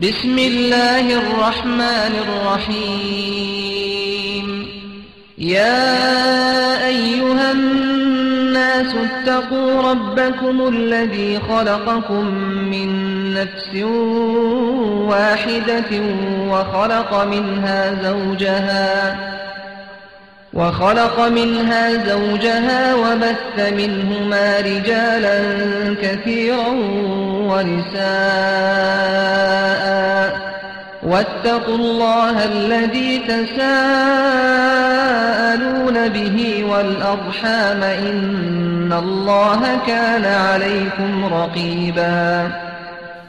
بسم الله الرحمن الرحيم. يا أيها الناس اتقوا ربكم الذي خلقكم من نفس واحدة وخلق منها زوجها وخلق منها زوجها وبث منهما رجالا كثيرا ونساء. واتقوا الله الذي تساءلون به والأرحام إن الله كان عليكم رقيبا.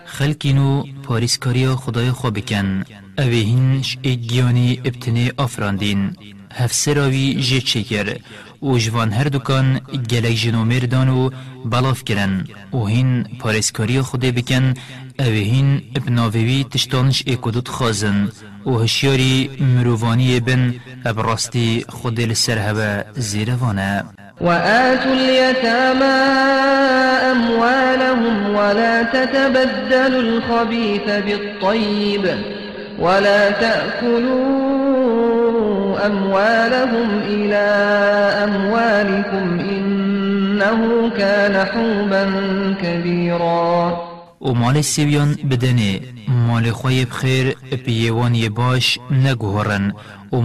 خلقینو پاریسکاریا خدای خواه بکن اوه هنش ایگیانی ابتنی آفراندین هفسراوی جه چکر و جوان هر دکان گلک جنومر دانو بلاف کرن و هین پارسکاری خود بکن أو هین ابناوی تشتانش اکودت خازن و هشیاری مروانی بن ابراستی خود لسر هوا زیروانه وآتوا اليتامى أموالهم ولا تتبدلوا الخبيث بالطيب ولا تأكلوا أموالهم إلى أموالكم إنه كان حوبا كبيرا. و مال سیویان بدنه مال خوی بخیر پیوانی باش نگوهرن. و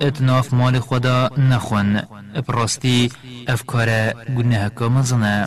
اتناف مال خدا نخون براستی افکار گناه کامزنه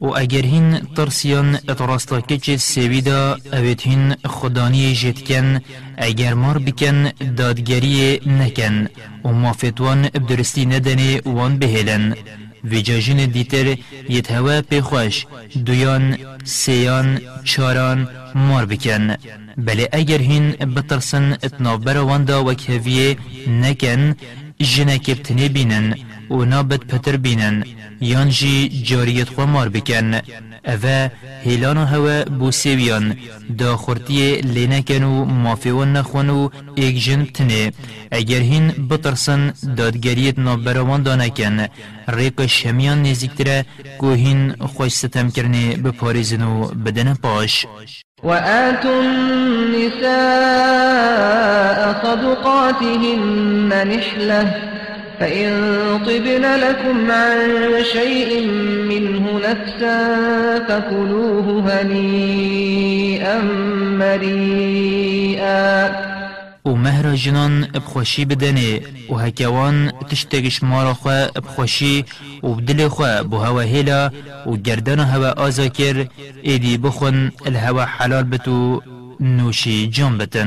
و اگر هین ترسیان اتراستا کچ سویدا اوید هین خدانی جتکن. اگر مار بکن دادگری نکن. و مافتوان بدرستی ندنه وان بهلن. و جاجین دیتر یت هوا پیخوش دویان سیان چاران مار بکن. بله اگر هین بترسن اتناف برواندا وکهویه نکن جنک ابتنی بینن و نابد پتر بینن. یان جی جاریت خو مار بکن اوه هیلان و هوا بوسیویان دا خورتی لینکن و مافیون نخون و ایک جن بتنه اگر هین بترسن دادگریت نابراوان دانکن ریق شمیان نزیکتره گو هین خوش ستم کرنه بپاریزن و بدن پاش. وآتوا النساء صدقاتهن نحلة فإن طبن لكم عن شيء منه نفسا فكلوه هنيئا مريئا. و مهر جنان بدنه و هکوان تشتگش مارا بدل خواه بو هوا هیلا و گردن هوا آزا کر ایدی بخون الهوا حلال بتو نوشي جنبة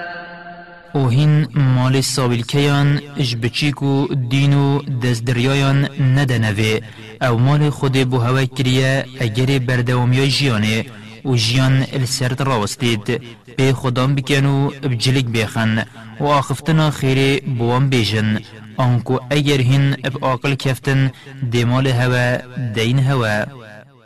و هین مال ساویل کیان اش بچیکو دینو دست دریایان ندنوه. او مال خود بو هوا کریه اگر بردومی جیانه و جیان السرد راوستید. به خودان بکنو بجلک بیخن و آخفتنا خیره بوان بیجن آنکو اگر هین اب آقل کفتن دی مال هوا دین هوا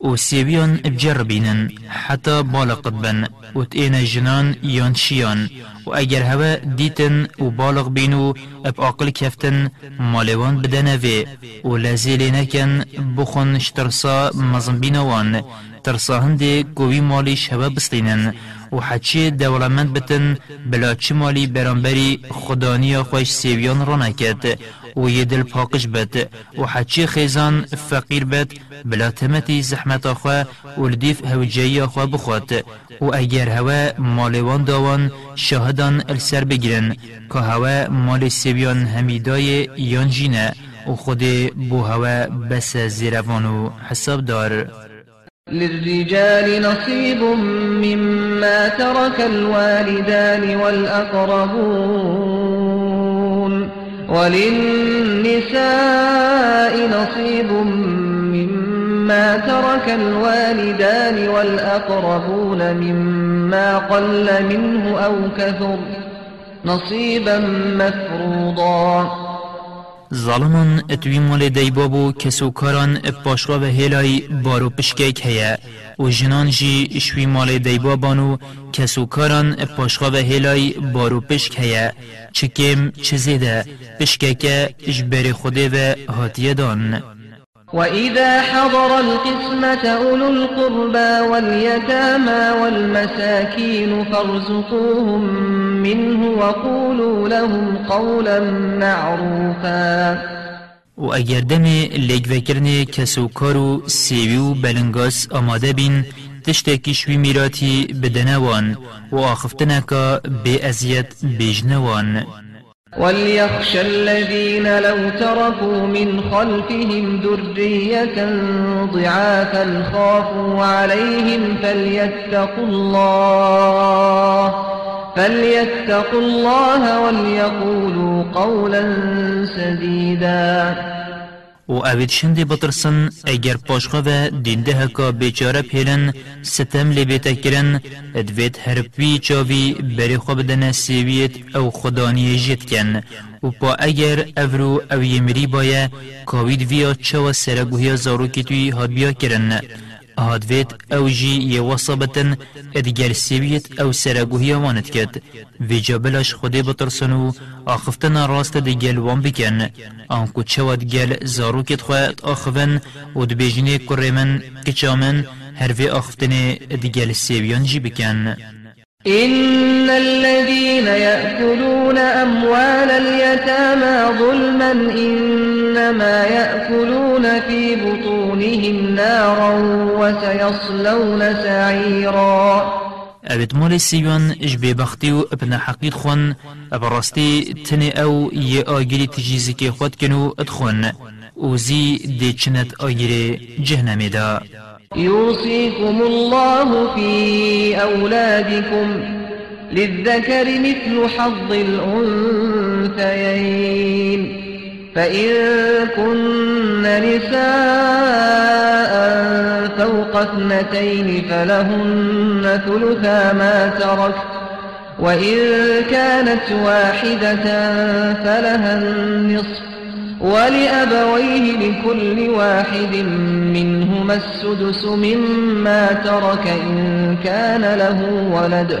وسيبيان بجربينن حتى بالغ بن وتئين جنان يان شيان وأجر هوا ديتن وبالغ بينو بأقل كفتن مالوان بدنوي ولازيلينكن بخن شترسا مزن بينوان ترسا هندي قوي مالي شباب بستينن وحچی دولمند بتن بلا چی مالی برانبری خدانی خوش سیویان را نکد و یه پاکش بد و حچی خیزان فقیر بد بلا تمتی زحمت آخوا و لدیف هوجایی آخوا بخواد و اگر هوا مالوان داوان شاهدان السر بگیرن که هوا مال سیبیان همیدای یان جینه و خود بو هوا بس زیروانو حساب دار. للرجال نصيب مما ترك الوالدان والأقربون. وللنساء نصيب مما ترك الوالدان والأقربون مما قل منه أو كثر نصيبا مفروضا. ظالمان اتوی مال دیبابو کسوکاران پاشوا و هلای بارو پشکیک هیا و جنان جی شوی مال دیبابانو کسوکاران پاشوا و هلای بارو پشک هیا چکم چه زیده پشکیک اجبر خوده و هاتیه دان. وإذا حضر القسمة أولو القربى واليتامى والمساكين فارزقوهم منه وقولوا لهم قولا معروفا. و اگر دم لیگ وکرنه کسو کارو سیوی و بلنگاس آماده بین تشتکی شوی میراتی بدنوان و آخفتنکا بی ازیت بیجنوان وليخشى الذين لو تركوا من خلفهم ذرية ضعافا خافوا عليهم فليتقوا الله فليتقوا الله وليقولوا قولا سديدا. و اوید شنده بطرسن اگر پاشخا و دینده هکا بیچاره پیلن ستم لی بیتا کرن ادوید هرپوی چاوی بری خواب دن سیویت أو خدانی جید کن و پا اگر اورو أو یمری بایا کاوید ویا چوا سرگوهی زارو که توی هاد بیا کرن هادويت أو جي يوصبتن ادگل سيبيت أو سرگوهي وانت كد في جابلش خودي بطرسنو آخفتنا راست دگل وان بكن آنكو چواد گل زارو كت خواهد آخفن و دبيجني كرمن كچامن هر في آخفتني ادگل سيبيان جي بكن إن الذين يأكلون أموال اليتامى ظلما إنما يأكلون في بطونهم نارا وسيصلون سعيرا. أبد مال سيوان إش ببختي و ابن حقيد خون أبرستي تني أو يه آجري تجيزي خود كنو ادخون. وزي دي چنت آجري جهنمي دا يوصيكم الله في أولادكم للذكر مثل حظ الأنثيين. فإن كن نساء فوق اثنتين فلهن ثلثا ما ترك وإن كانت واحدة فلها النصف ولأبويه لكل واحد منهما السدس مما ترك إن كان له ولد.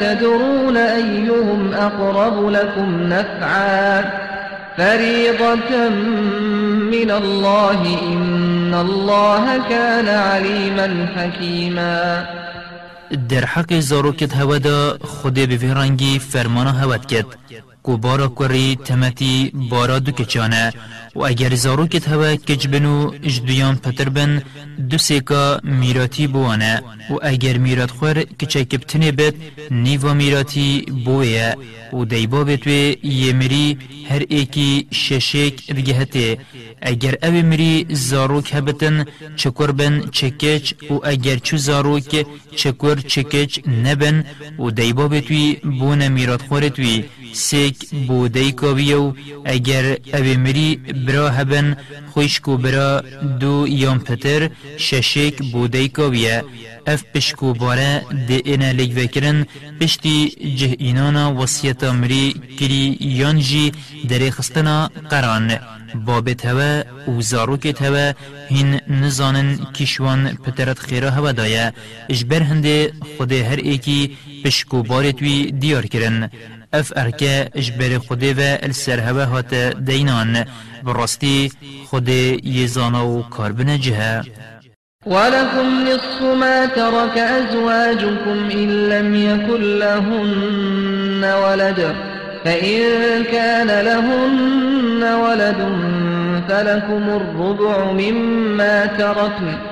تدرون أيهم أقرب لكم نفعا فريضة من الله إن الله كان عليما حكيما. در حق زاروکت هوا دا خود به فرمانا هوت کد کو بارا کوری تمتی بارا دو کچانه. و اگر زاروکت هوا کج بنو اجدویان پتر بن دو سیکا میراتی بوانه و اگر میرات خور کچه کبتنه بد نیوا میراتی بویه. و دیبا بتوی یه مری هر ایکی ششک بگهته اگر أو مری زاروک هبتن چکر بن چکچ. و اگر چو زاروک چکر چکچ نبن و دیبا بتوی بون میرات خورتوی سیک بودی کاویو اگر أو مری برا هبن خوشکو برا دو یام پتر ششک بودی کاویه اف پشکو باره ده اینا لیگ وکرن پشتی جه اینانا وصیتا مری کری یانجی دری خستنا قران. بابت هوا و زاروکت هوا هین نزانن کشوان پترت خیره هوا دایا اجبر هنده خود هر ایکی پشکو بارتوی دیار کرن. اف ارکه اجبر خوده و السر هوا هات دینان براستی خود یزانا و جهه ولكم نصف ما ترك أزواجكم إن لم يكن لهن ولد. فإن كان لهن ولد فلكم الربع مما تركن.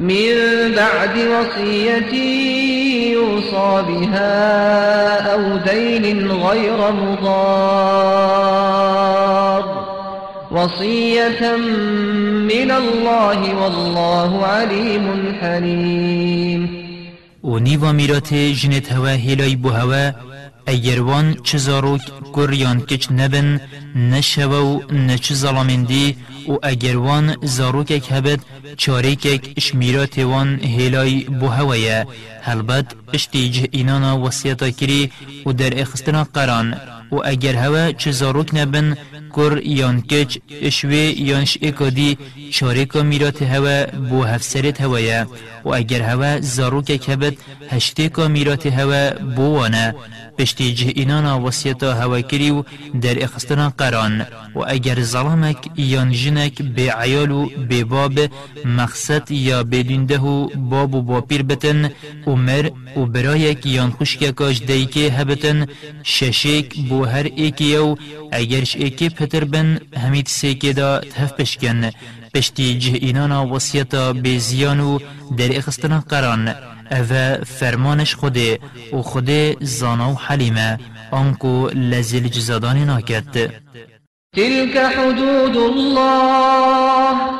من بعد وصية يوصى بها أو دين غير مضار. وصية من الله والله عليم حليم. و نیوا میرات جنت هوا هیلای بو هوا ایروان چه زاروک گریان کچ نبن نشوه و نچ ظلامندی و اگروان زاروکک هبد چاریکک اشمیرات وان هیلای بو هوایه. هلبت اشتی جه اینانا وسیعتا کری و در اخستنا قران. و اگر هوا چه زاروک نبن کر یان کچ اشوی یان شئکادی چاریکا میرات هوا بو هفسرت هوایه. و اگر هوا زاروک کبت هشتیکا میرات هوا بو وانه. پشتی جه اینانا وسیعتا هوا کری و در اخستنا قران. و اگر ظلمک یان جنک به عیال و باب مقصد یا بدون و باب و باپیر بتن عمر و برایک یان خوشک کاش دیکه هبتن ششک بو هر ایکی و اگرش ایکی پتر بن همید سیکی دا تهف پشکن. پشتی جه اینانا وسیعتا به زیان و در اخستنا قران. اوه فرمانش خوده و خوده زانا و حلیمه. آنکو لزیل جزادانی ناکد تلك حدود الله.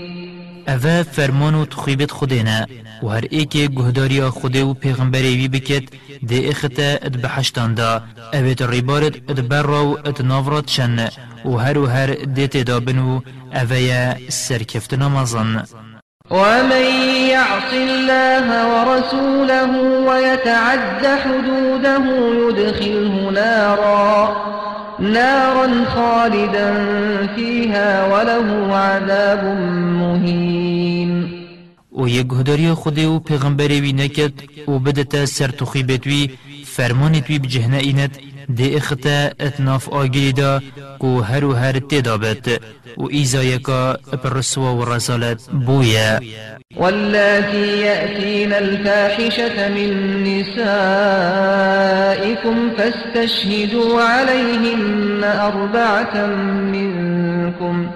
اوه فرمان و تخیبت خودینا و هر ایک گهداری خوده و پیغمبری وی بکت ده اختا اد بحشتان دا اوه ریبارت اد برا و اد نافرات شن و هر و هر دیت دابن و اوه سرکفتنا مزن ومن يعص الله ورسوله ويتعد حدوده يدخله نارا نارا خالدا فيها وله عذاب مهين. و یک گهداری خودی و پیغمبری وی نکد و بدتا سر تخیبتوی فرمانی توی بجهنه ایند دی اختا اتناف آگیری دا کو هر و هر تدابت و ایزایکا پرسوا و رسالت بویا واللاتي يأتين الفاحشة من نسائكم فاستشهدوا عليهن أربعة منكم.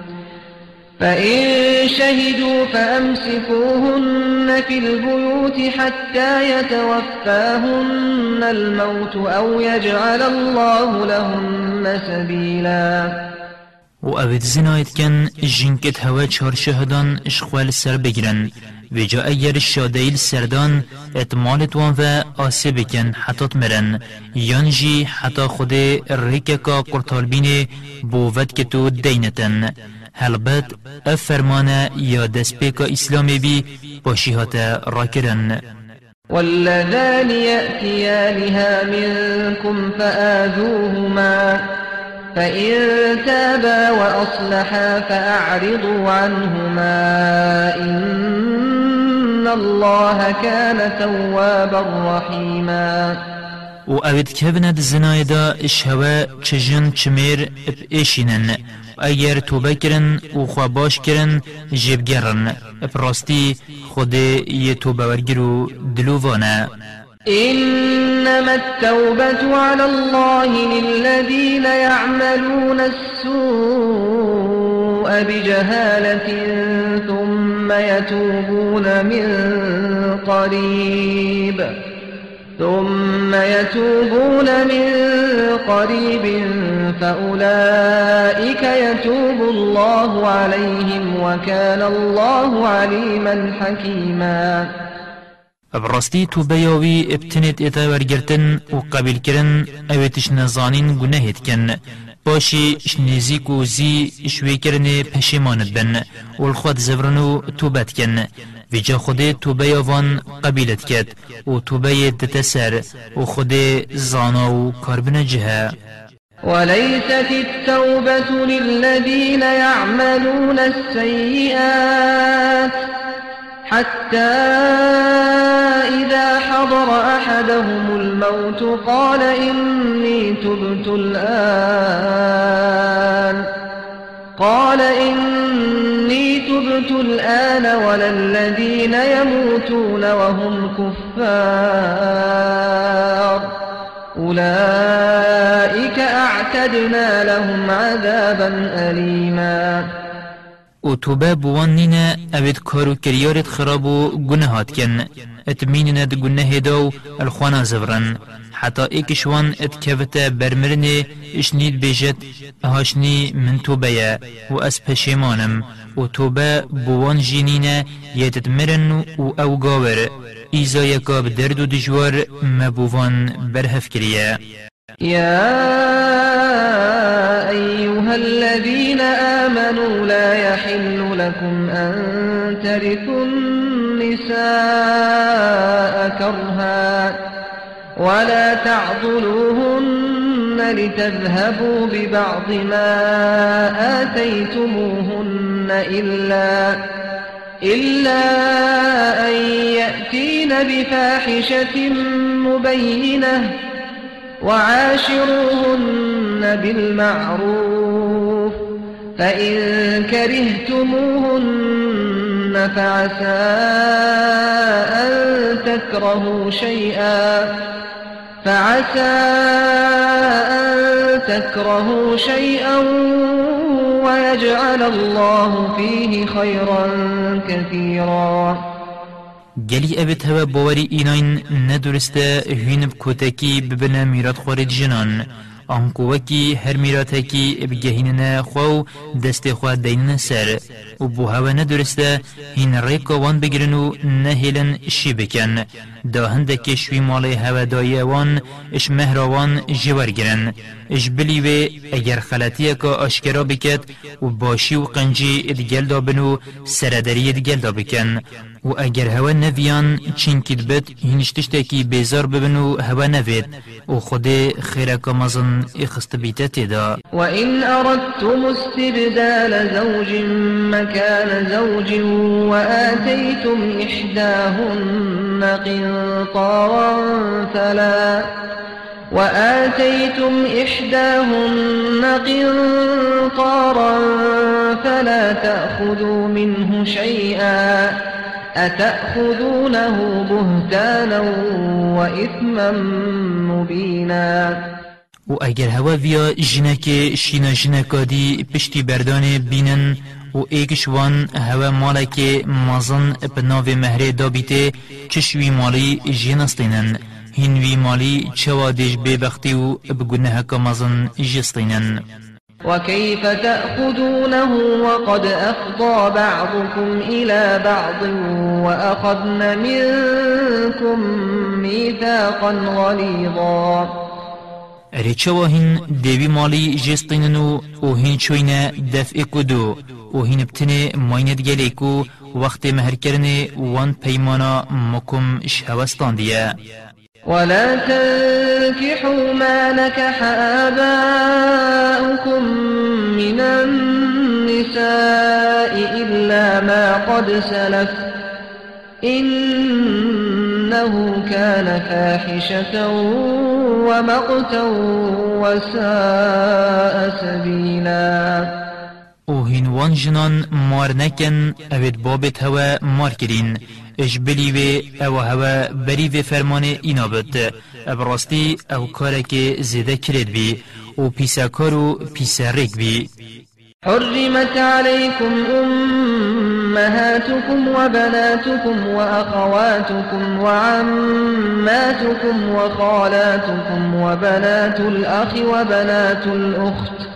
فإن شهدوا فأمسكوهن في البيوت حتى يتوفاهن الموت أو يجعل الله لهن سبيلا. و اوید زنایت کن جنکت هوا چهار شهدان اشخوال سر بگیرن و جا اگر شادیل سردان اتمالت وان و آسه بکن حتی مرن یان جی حتی خود ریککا قرطال بین بوود که تو دینتن هلبت افرمانه یا دست پیکا اسلامی بی باشیهات را کرن والذان يأتيانها منكم فآذوهما فإن تابا وأصلحا فأعرضوا عنهما إن الله كان توابا رحيما. و اوید کبند زنای دا اشهوا چجن چمیر اب ایشینن اگر توبه کرن و خواه باش کرن جیب گرن. اب راستی خود یه توبه ورگرو دلووانه إنما التوبة على الله للذين يعملون السوء بجهالة ثم يتوبون من قريب. ثم يتوبون من قريب فأولئك يتوب الله عليهم وكان الله عليما حكيما. براستی تو بیاوی ابتنت ایتا ورگرتن و قبیل کرن اویتش نزانین گناهید کن باشی شنیزیک و زی شوی کرن پشیماند بن. و الخواد زورنو توبت کن ویجا خود توبه وان قبیلت کد و توبه دتسر و خود زانا و کاربن جهه وليست التوبة للذين يعملون السيئات حتى إذا حضر أحدهم الموت قال إني تبت الآن. قال إني تبت الآن ولا الذين يموتون وهم كفار. أولئك أعتدنا لهم عذابا أليما. و توبه بوان نینه اوید کارو کریارت خراب و گناهات کن ات مینند گناه دو الخوانا زورن حتی ایکشوان ات کفتا برمرنه اشنید بیجت هاشنی من توبه و از پشیمانم. و توبه بوان جینینه یتت مرن و أو گاور. ایزا یکا بدرد و دجوار مبوان برهف کریه. يا أيها الذين آمنوا لا يحل لكم أن ترثوا النساء كرها ولا تعضلوهن لتذهبوا ببعض ما آتيتموهن إلا إلا أن يأتين بفاحشة مبينة وعاشروهن بالمعروف فإن كرهتموهن فعسى أن تكرهوا شيئا فعسى أن تكرهوا شيئا ويجعل الله فيه خيرا كثيرا. گلی اوید هوا باوری ایناین ندرسته هینب کتکی ببنه میرات خورد جنان. آنکو وکی هر میراتکی بگهینن خو دست خو دینن سر. و هوا ندرسته هین ریکا وان بگرن و نهیلن شی بکن دا هندک شوی مالی هوا دایی وان اش مهراوان جوار گرن اش بلیوه اگر خلطیه که آشکرا بکد و باشی و قنجی ادگل دا بنو سردری ادگل دا بکن و اگر هوا نویان چین کد بد هینشتشتکی بیزار ببن و هوا نوید. و خود خیرک مزن اخست بیتت دا وإن أردتم استبدال زوج مكان زوج وآتيتم إحداهن قنطارا فلا. وآتيتم إحداهن قنطارا فلا تأخذوا منه شيئا أتأخذونه بهتانا وإثما مبينا. و اگر هوا ویا جنک شینا جنکا دی پشتی بردان بینن و ایکش وان هوا مالک مازن بناو مهره دابیته چشوی مالی جنستینن. هنوی مالی چوا دیش ببختی و بگنه هکا مازن جستینن وكيف تأخذونه وقد أفضى بعضكم إلى بعض وأخذن منكم ميثاقا غليظا. اره چوا هین دیوی مالی جستیننو و هین چوینه دفع کدو و هین بتنه مایند گلیکو وقت مهر کرنه وان پیمانا مکم شهوستان دیه ولا تنكحوا ما نكح آباؤكم من النساء إلا ما قد سلف إنه كان فاحشة ومقتا وساء سبيلا أو هین جنان مار نکن اوید بابت هوا مار کرین اش بلی و أو هوا بری و فرمان اینا بد. ابراستی أو کارک زیده کرد بی و پیسا کارو پیسا ریک بی. حرمت عليكم أمهاتكم وبناتكم وأخواتكم وعماتكم وخالاتكم وبنات الأخ وبنات الأخت.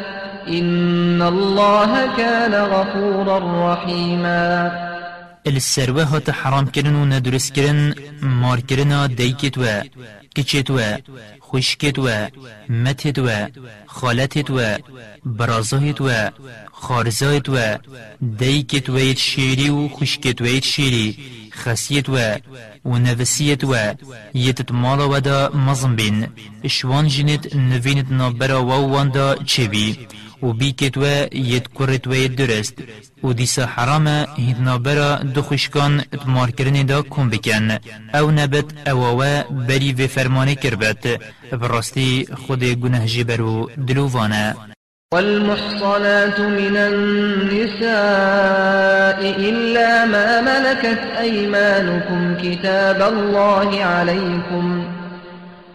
إن الله كان غفورا رحيما. السروه هات حرام کرن و ندرس کرن مار کرن دیکت و کچت و خوشکت و متت و خالتت و برازهت و خارزایت و دیکت و شیری و خوشکت و یت شیری خسیت و و نفسیت و یتت مالا و دا مزم بین شوان جنت نوینت نابرا و وان دا چه بی و بیکت و ید کرت و ید درست و دیسا حرام هید نابرا دو خوشکان اتمار کرنی دا کن بکن أو نبت أو و بری و فرمانة کربت براستی خود گنه جبرو دلووانه والمحصنات من النساء إلا ما ملكت أيمانكم كتاب الله عليكم.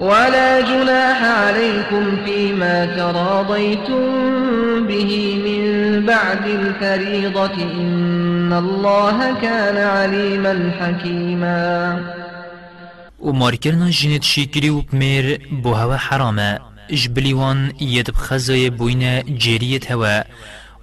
ولا جناح عليكم فيما تراضيتم به من بعد الفريضة إن الله كان عليما حكيما. و مارکرنا جنت شکری و بمیر بو هوا حرامة اجبلیوان ید بخزای بوین جریت هوا.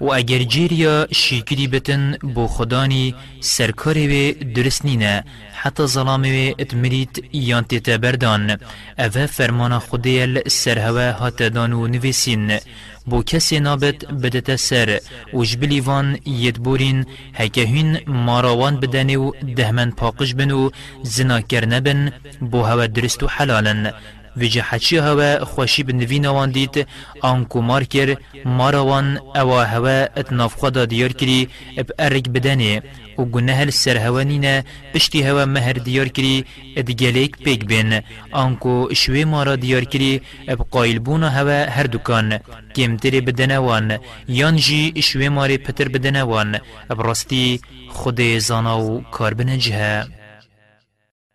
و اگر جیریا شیکری بتن بو خدانی سرکاری و درست نینه حتی ظلامی و اتمریت یان تیتا بردان اوه فرمان خودیل سرهوه هات دانو نویسین بو کسی نابت بدت سر و جبلیوان یدبورین هکه هین ماراوان بدنی و دهمن پاقش بن و زنا کرنبن بو هوا درست و حلالن ویجه حچی هوا خوشی بنوین وان دید. آنکو مار کر ماروان اوا هوا اتناف خدا دیار کری. اب ارگ بدنه. و گنه سر هوا نینه. پشتی هوا مهر دیار کری. ادگلیک پیگ بین. آنکو شوی مارا دیار کری. اب قایل بونا هوا هر دکان. کمتری بدنه وان یان جی شوی ماری پتر بدنه وان اب راستی خود زانا و کار بنجه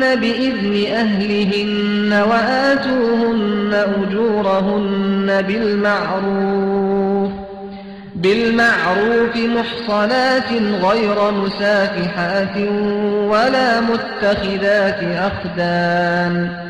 بإذن أهلهن وآتوهن أجورهن بالمعروف بالمعروف محصنات غير مسافحات ولا متخذات أخدان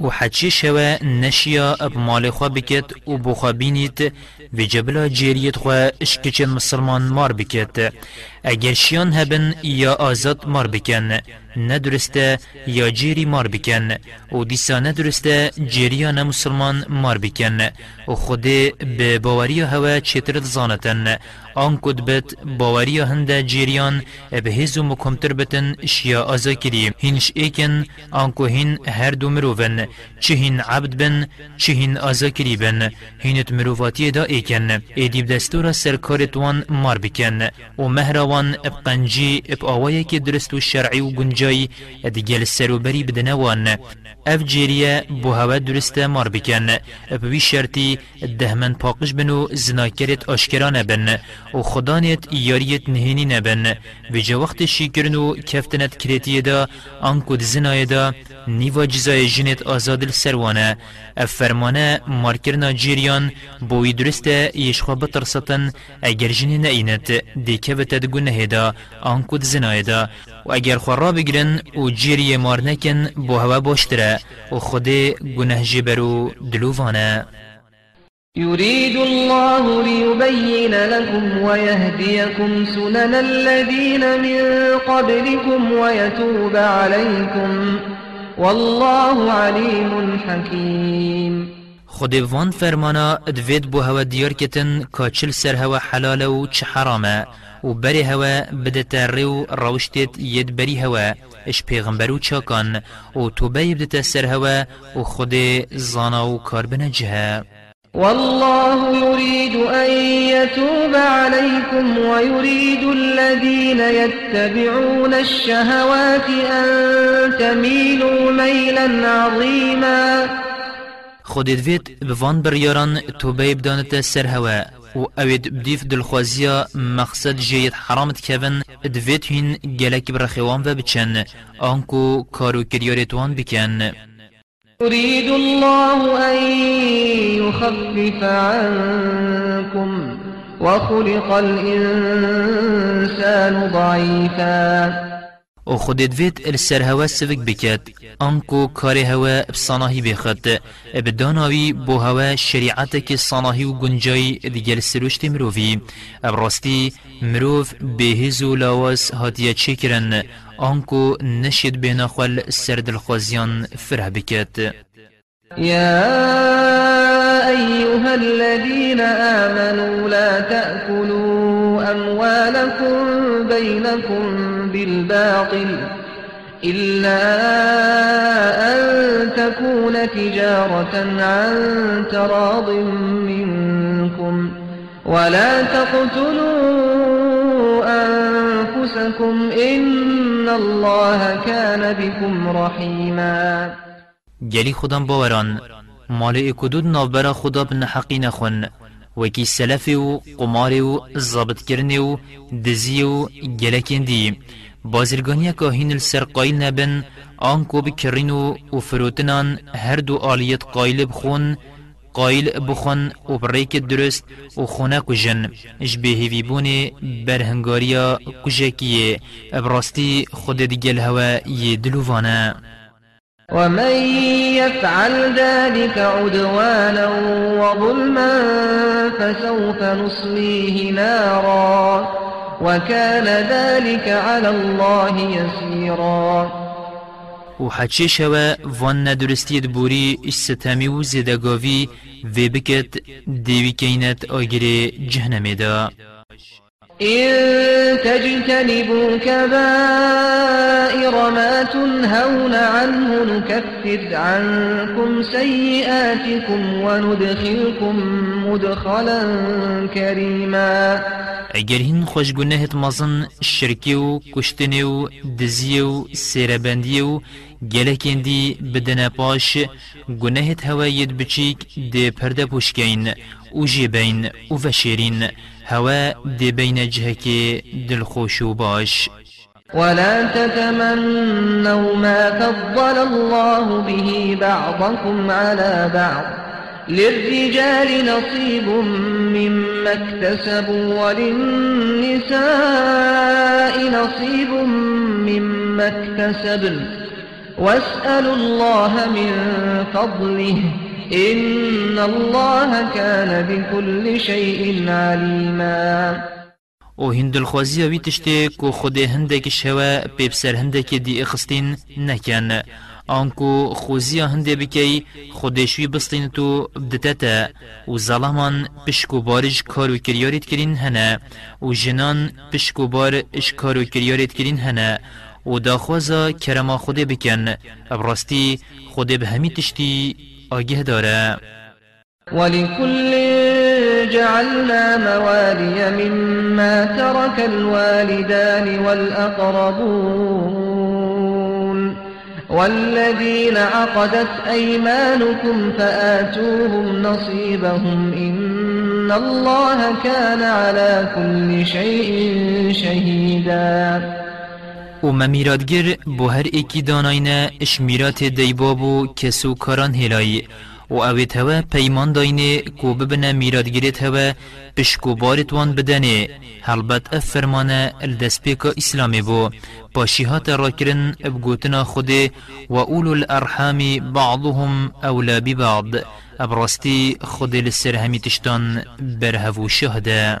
و حچی شوه نشیا اب مال خوا بکت و بخوا بینید و جبلا جیریت خوا اشکچ مسلمان مار بکت. اگر شیان هبن یا آزاد مار بکن ندرسته یا جیری مار بکن. و دیسا ندرسته جیریان مسلمان مار بکن. و خود به باوری هوا چترت زانتن. آن کد بت باوری هنده جیریان به هزو مکمتر بتن شیا آزا کری. هینش ایکن آنکو هین هر دو مروفن چه هین عبد بن چه هین آزا کری بن. هینت مروفاتی دا ایکن. ایدیب دستورا سرکارت وان مار بکن. و مهروان اب قنجی اب آوائه که درست و شرعی و گنجای ادگل سروبری بدنوان اف جیریه بو هوا درسته مار بکن. اب وی شرطی دهمن پاقش بنو زناکرت آشکرانه بن. و خدانیت یاریت نهینی نبن. و جا وقت شیکرن و کفتنت کریتیه دا آنکو دزنای دا نیوا جزای جنت آزاد سروانه اف فرمانه مارکرنا جیریان بوی درسته یشخوا بترسطن اگر جنی نینت دیکه و تدگو نهیدا آنکو دزنای دا و اگر خورا بگرن و جیری مار نکن بو هوا باشتره و خود گنه جبرو دلووانه يريد الله ليبين لكم ويهديكم سنن الذين من قبلكم ويتوب عليكم والله عليم حكيم. خود وان فرمانا ادوید بو هوا دیار کتن که چل سر هوا حلال و چه حرامه و بری هوا بدتا ریو روشتت ید بری هوا اش پیغمبرو چاکان و توبه بدتا سر هوا و خود زانا و کار بنجه والله يريد أن يتوب عليكم ويريد الذين يتبعون الشهوات أن تميلوا ميلا عظيما. خودت وید بوان بریاران توبه بدانت سر هوا. و اوید بدیف دلخوازیا مقصد جید حرامت کهون دوید هین گلک برخوان و بچن. آنکو کارو کریارتوان بکن. يريد الله أن يخفف عنكم وخلق الإنسان ضعيفا. و خودت وید السر هوا سفک بکد انکو کار هوا بصناهی بخد بداناوی بو هوا شریعت که صناهی و گنجای دیگر سروشت مروفی. ابراستی مروف بهز و لاواز هاتیه آنکو نشید بیناخوال سر دلخوازیان فره بکد يا أيها الذين آمنوا لا تأكلوا أموالكم بينكم بالباطل إلا أن تكون تجارة عن تراض منكم ولا تقتلوا أنفسكم إن الله كان بكم رحيما. گلی خودم باوران مال اکدود نابرا خدا بن حقی نخون وکی سلف و قمار و ضابط کرنه و دزی و گلکن دی بازرگانی که هین السر قایل نبن آن کو و فروتنان هر دو آلیت قایل بخون قایل بخون و بریک درست و خونه کجن اش به هیوی بونه برهنگاریا کجکیه ابراستی خود دیگل هوا یه دلووانه. ومن يفعل ذلك عدوانا وظلما فسوف نصليه نارا وكان ذلك على الله يسيرا و حچه شوه وان ندرستید بوری اشتامی و زدگاوی وی بکت دیوی کینت آگره جهنمی دا إن تجتنبوا كبائر ما تنهون عنه نكفر عنكم سيئاتكم وندخلكم مدخلا كريما اگر هین خوشگونه مزن شرکی و کشتنی و دزی و سیربندی و گلکندی بدن پاش گناهت هوایت بچیک دی پرده پوشکین و جیبین و وشیرین هوا دی بین جهک دلخوش و باش. ولا تتمنوا ما فضل الله به بعضكم على بعض. للرجال نصيب مما اكتسبوا وللنساء نصيب مما اكتسبن. واسألوا الله من فضله. إن الله كان بكل شيء عليما. أو هند الخوازی وی تشتی کو خود هندک شوا پیبسر هندک دی اخستین نکن آنکو خوزی هنده بکی خودشوی بستین تو بدتتا و ظلمان پشکو بارج کارو کریاریت کرین هنه و جنان پشکو بار اش کارو کریاریت کرین هنه و داخوازا کرما خوده بکن. ابراستی خوده به همی تشتی آگه داره. ولكل جعلنا موالي مما ترك الوالدان والأقربون. والذين عقدت أيمانكم فآتوهم نصيبهم. إن الله كان على كل شيء شهيدا. و ممیرادگر بو هر ایکی داناینه اش میرات دیبابو کسو کاران هلایی و اوید هوا پیمان داینه کو ببنه میرادگیرت هوا پشکو بارت وان بدنه هلبت اف فرمانه الدست پیکا اسلامی بو باشیهات راکرن ابگوتنا خوده و اولو الارحام بعضهم اولا ببعض ابراستی خود لسر همی تشتان برهفو شهده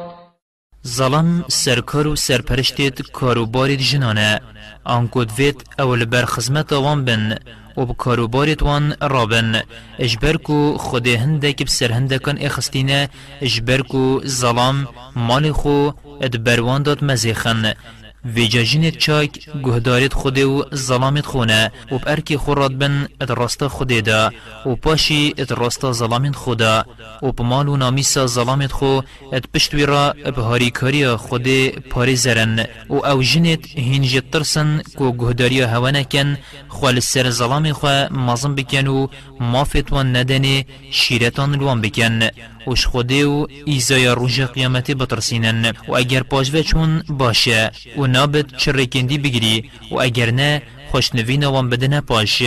ظلم سرکار و سرپرشتید کاروبارید جنانه آنکو دوید اول بر خزمت وان بن و بکاروبارید وان رابن اجبرکو خود هندک بسر هندکان اخستینه اجبرکو ظلم مال خو ادبروان داد مزیخن و جاجینت چاک گهدارت خوده و ظلامت خونه و بارکی خوراد بن ات راستا خوده دا و پاشی ات راستا ظلامت خودا و پمال و نامیسا ظلامت خو ات پشتوی را بهاری کاری خوده پاری زرن و او جنت هنج ترسن کو گهداری هوانکن خوال سر ظلام خو مازم بکن و مافت و ندن شیرتان لوان بکن وش خوده و ایزای روژ قیامت بترسینن و اگر پاجوه چون باشه و نابد چرکندی بگیری و اگر نه خوش نوینا وان بدنه پاش.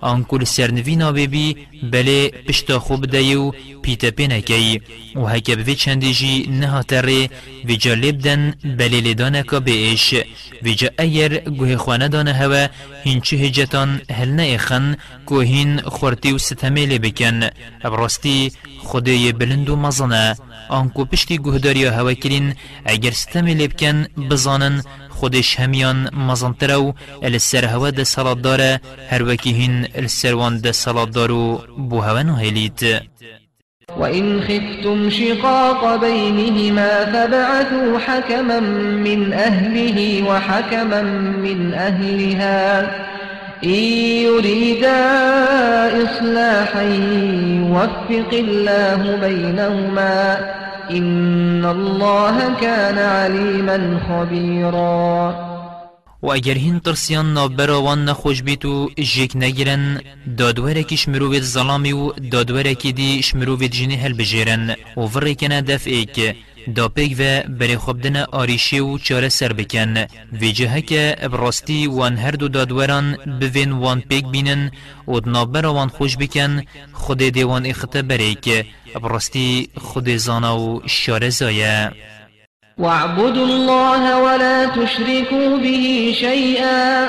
آن کل سر نوینا ببی بله پشتا خوب دیو پیتا پینکی و هکه بوی چندی جی نها تره وی جا لبدن بله لدانکا بیش وی جا ایر گوه خوانه دانه هوا هینچه هجتان هل نه که هین خورتی و ستمه لبکن ابراستی خدای بلند و مزنه آنکو پشتی گهداری هوا کرین اگر ستمه لبکن بزانن خودش همیان مزنتره و السر هوا ده سلات داره. هر وکی هین السروان ده سلات دارو بو هوا نهیلید وإن خفتم شقاق بينهما فابعثوا حكما من أهله وحكما من أهلها إن يريدا إصلاحا يوفق الله بينهما إن الله كان عليما خبيرا. و اگر هین ترسیان نابرا وان نخوش بیتو جیک نگیرن دادوره کی شمرووید ظلامی و دادوره کی دی شمرووید جنی هل بجیرن و وره کنه دف ایک دا و بری خوبدن آریشی و چاره سر بکن. وی جهه که براستی وان هر دو دادوران بوین وان پیگ بینن و دنابر وان خوش بکن. خود دیوان اخته بری که براستی خود زانا و شاره زایه. واعبدوا الله ولا تشركوا به شيئا.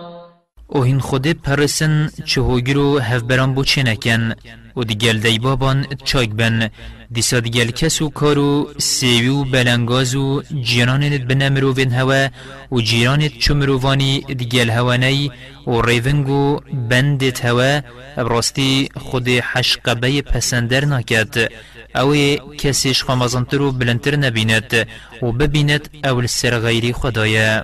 أو هین خود پرسن چهوگرو هفبران بو چه نکن و دیگل دی بابان چاک بن دیسا دیگل کس و کارو سیوی و بلنگاز و جیرانت بنمروین هوا و جیرانت چو مروانی دیگل هوانی و ریونگو بندت هوا براستی خود حشقبه پسندر نکد اوی کسیش خامزانتر و بلندتر نبیند و ببیند اول سر غیری خدایه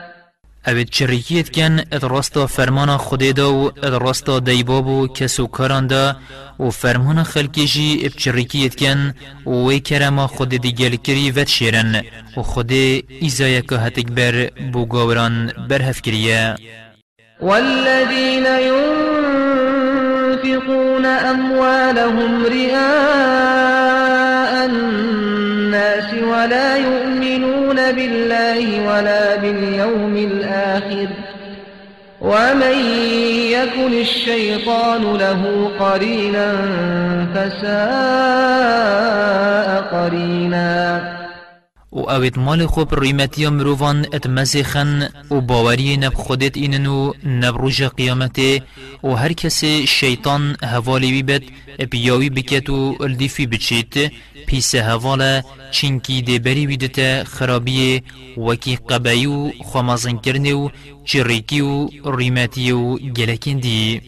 اوید چریکیت کن ات راستا فرمان خودی دا و ات راستا دیباب و کسو کاران دا و فرمان خلکی جی اب چریکیت کن و وی کرما خود دیگل کری ود شیرن و خود ایزای که هتک بر بوگاوران برهف کریه والذين ينفقون أموالهم رئاء الناس ولا يؤمنون بالله ولا باليوم الآخر. ومن يكن الشيطان له قرينا فساء قرينا. و اوید مال خوب ریمتی مروفان ات مزخن و باوری نب خودت اینن و نب روژ قیامت و هر کس شیطان هوالی بی بد بیاوی بکت و الدیفی بچیت پیس هوالا چینکی دی بری ویدتا خرابی وکی قبایی و خمازن کرنه و چریکی و ریمتی و گلکن دی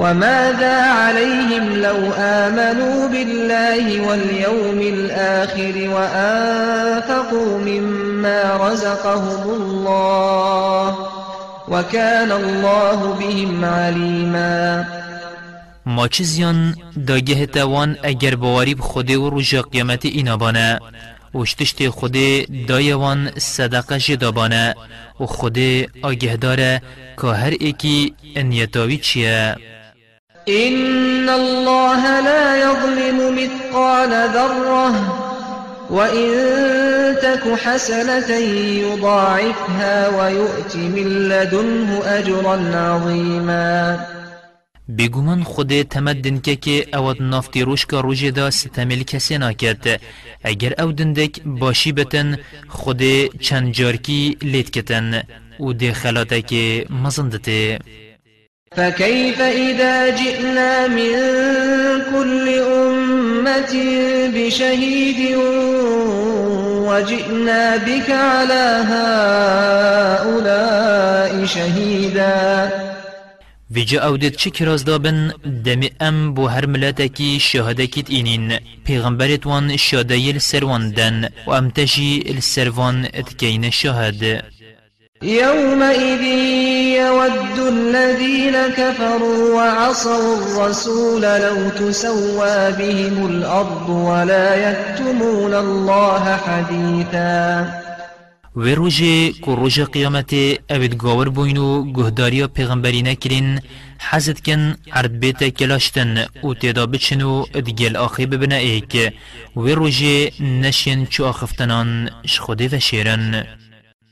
وماذا عليهم لو آمنوا بالله واليوم الآخر وأنفقوا مما رزقهم الله وكان الله بهم عليما. ما چیزیان داگه توان اگر باوری خود و رجا قیامت اینا بانه وشتشت خود دایوان صدقه جدابانه و خود آگه داره که هر ایکی انیتاوی چیه؟ إن الله لا يظلم مثقال ذرة وإن تك حسنة يضاعفها ويؤت من لدنه أجرا عظيما. بگومان خود تمدن که که اواد نافتی روش که روژه دا ستمیل کسی ناکد اگر أو دندک باشی بتن خود چند جارکی لید کتن. و ده خلاته که مزندته فكيف إذا جئنا من كل أمة بشهيد وجئنا بك على هؤلاء شهيدا؟ ویجا اودت چه کراز دابن؟ دمی ام بو هر ملتکی شهاده کیت اینین. پیغمبرت وان شهاده سروان دن و ام تجی السروان اتکین شهاده يومئذ يود الذين كفروا وعصوا الرسول لو تسوى بهم الأرض ولا يكتمون الله حديثا. و روژه که روژه قیامت اوید گاور بوینو گهداریا پیغمبری نکرین حزد کن عرد بیت کلاشتن و تیدا بچنو ادگل آخی ببنه ایک. و نشین چو آخفتنان شخوده و شیرن.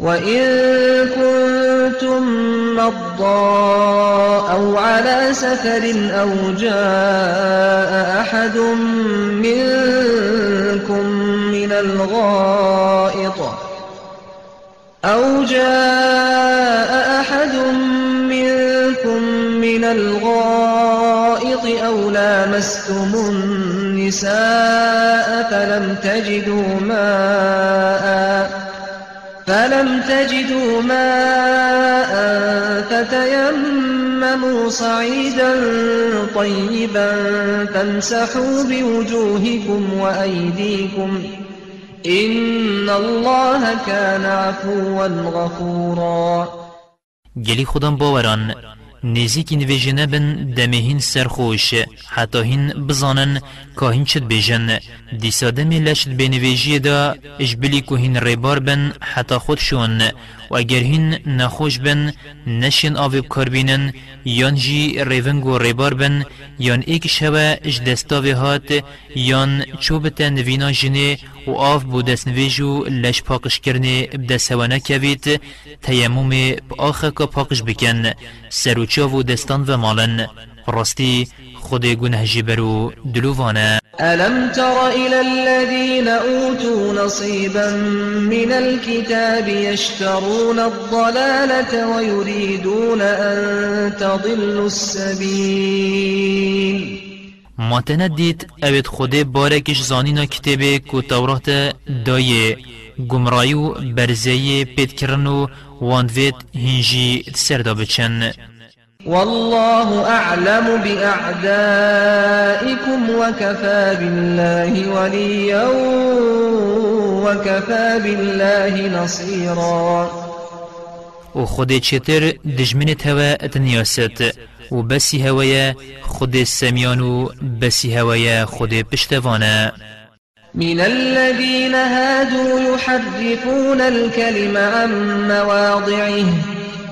وإن كنتم مرضى أو على سفر أو جاء أحد منكم من الغائط أو جاء أحد منكم من الغائط أو لامستم النساء فلم تجدوا ماءً فلم تجدوا ماء فتيمموا صعيدا طيبا فامسحوا بوجوهكم وأيديكم إن الله كان عفوا غفورا. جلي خدام باوران نزیکی نویجنه بن دمهین سرخوش. حتی هین بزانن که هین چد بیجن دیسا دمی لشت بینویجی دا اجبلی که هین ریبار بن حتی خود شون و اگر هین نخوش بن نشین آوی بکار بینن یان جی ریونگ و ریبار بن یان ایک شوه اج دستاوی هات یان چوبتا نوینا جنه و آف بو دست نویجو لش پاکش کرنه بدست هوانه کوید تیموم با آخه که پاکش بکن سروچاو و دستان و مالن. راستی خود گنه جبرو دلووانه. ألم تر إلى الذين أوتوا نصيبا من الكتاب يشترون الضلالة ويريدون أن تضلوا السبيل؟ ما تندید اوید خود بارکش زانینا کتابه کو تورات دایه گمرایی و برزه پید کرن و واندوید هنجی سردا بچن. والله أعلم بأعدائكم وكفى بالله وليا وكفى بالله نصيرا. و خود چتر دجمنت هوا اتنیاست و بسی هوایا خود سمیان و بسی هوایا خود پشتوانه. من الذين هادوا يحرفون الكلم عن مواضعه.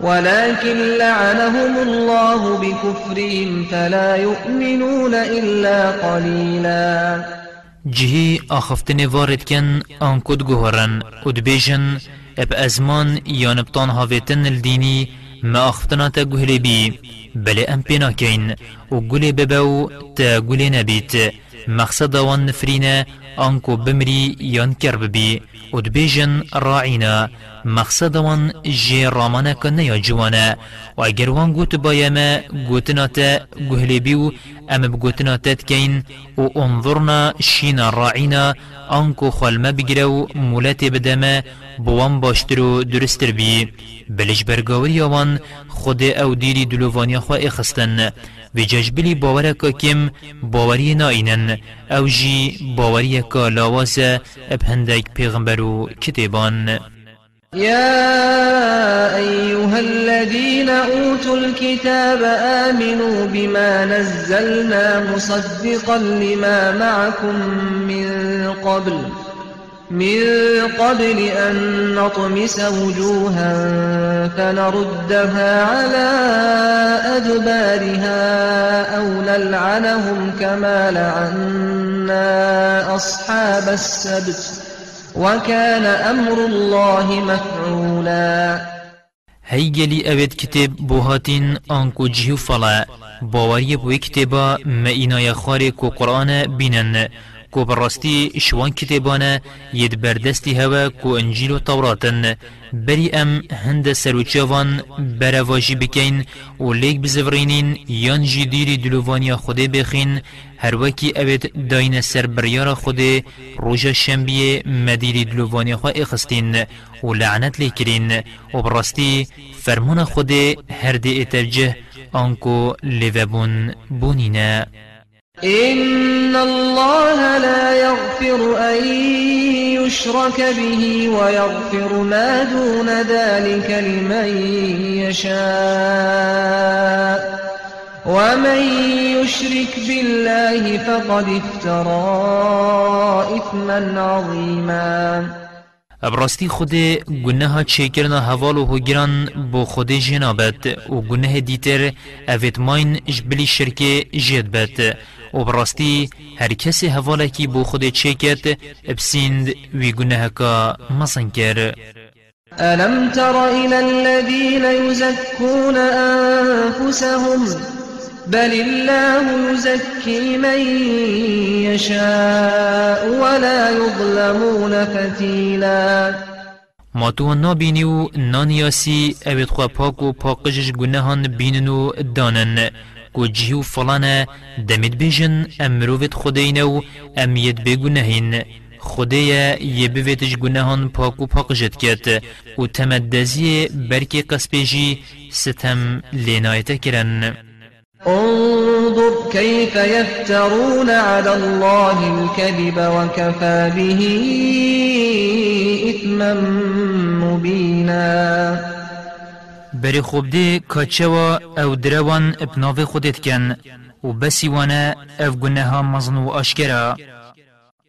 ولكن لعنهم الله بكفرهم فلا يؤمنون إلا قليلا. جهي آخفتن وارد كن آنكود گوهرن. ودبيجن اب ازمان يان بطان هاويتن الديني ما آخفتنا تا بي بل ام پینا کین و گل ببو تا گل نبیت. مقصد وان نفرین آنکو بمری یان کرب بی و دبیجن راعینا مقصد وان جی رامانا کنه یا جوانا و اگر وان گوت بایما گوتنا تا گهلی بیو أم بگوتنا تتكين و انظرنا شينا راعينا انكو خلما بگرو مولات بدما بوان باشترو درستر بي. بلش برگاوری وان خود أو دیری دلووانی خواه إخستن. و ججبلی باوره که کم أو جی باوری که لاوازه اب هندک پیغمبرو کتیبان يا أيها الذين أوتوا الكتاب آمنوا بما نزلنا مصدقا لما معكم من قبل من قبل أن نطمس وجوها فنردها على أدبارها نلعنهم كما لعنا أصحاب السبت وكان أمر الله مفعولا. هيجلي أبد كتاب بوهاتين أنكو جيو فلا باوري بوي كتابا ما إنا يخاري كو قرآن بينن. کو براستی شوان کتابانه ید بردستی هوا کو انجیل و توراتن بری أم هند سروچوان برواجی بکین و لیک بزورینین یان جی دیری دلووانیا خوده بخین هر وکی اوید داین سر بریار خوده روژا شنبیه مدیری دلووانیا خواه اخستین و لعنت لیکرین و براستی فرمون خوده هر دی إترجه آنکو لیوبون بونینه إن الله لا يغفر أن يشرك به ويغفر ما دون ذلك لمن يشاء ومن يشرك بالله فقد افترى إثما عظيما ابراستی خود گناه چه کرنا حوال و هگران بو خود جنابت و گناه دیتر اوید ماین جبلی شرک جید بت و براستی هر کسی حوالکی بو خود چیکت بسیند وی گناه کا مصن کر ألم تر إلى الذين يزكون أنفسهم بل الله يزكي من يشاء ولا يظلمون فتيلا ما تو نابینی و نانیاسی اوید خواه پاک و پاکجش گناهان بینن و دانن. کو جیو فلانه دمید بیجن ام مروفت خدینو ام ید بگو نهین خدایا یه بویتش گناهان پاک و پاک جد کت و تمدزی برکی قسپیجی ستم لینایت کرن. انظر كيف يفترون على الله الكذب وكفى به إثما مبينا. بری خوب دی کچوا أو دروان ابناو خودت کن و بسی وأنا اف گناها مزن و آشکرا.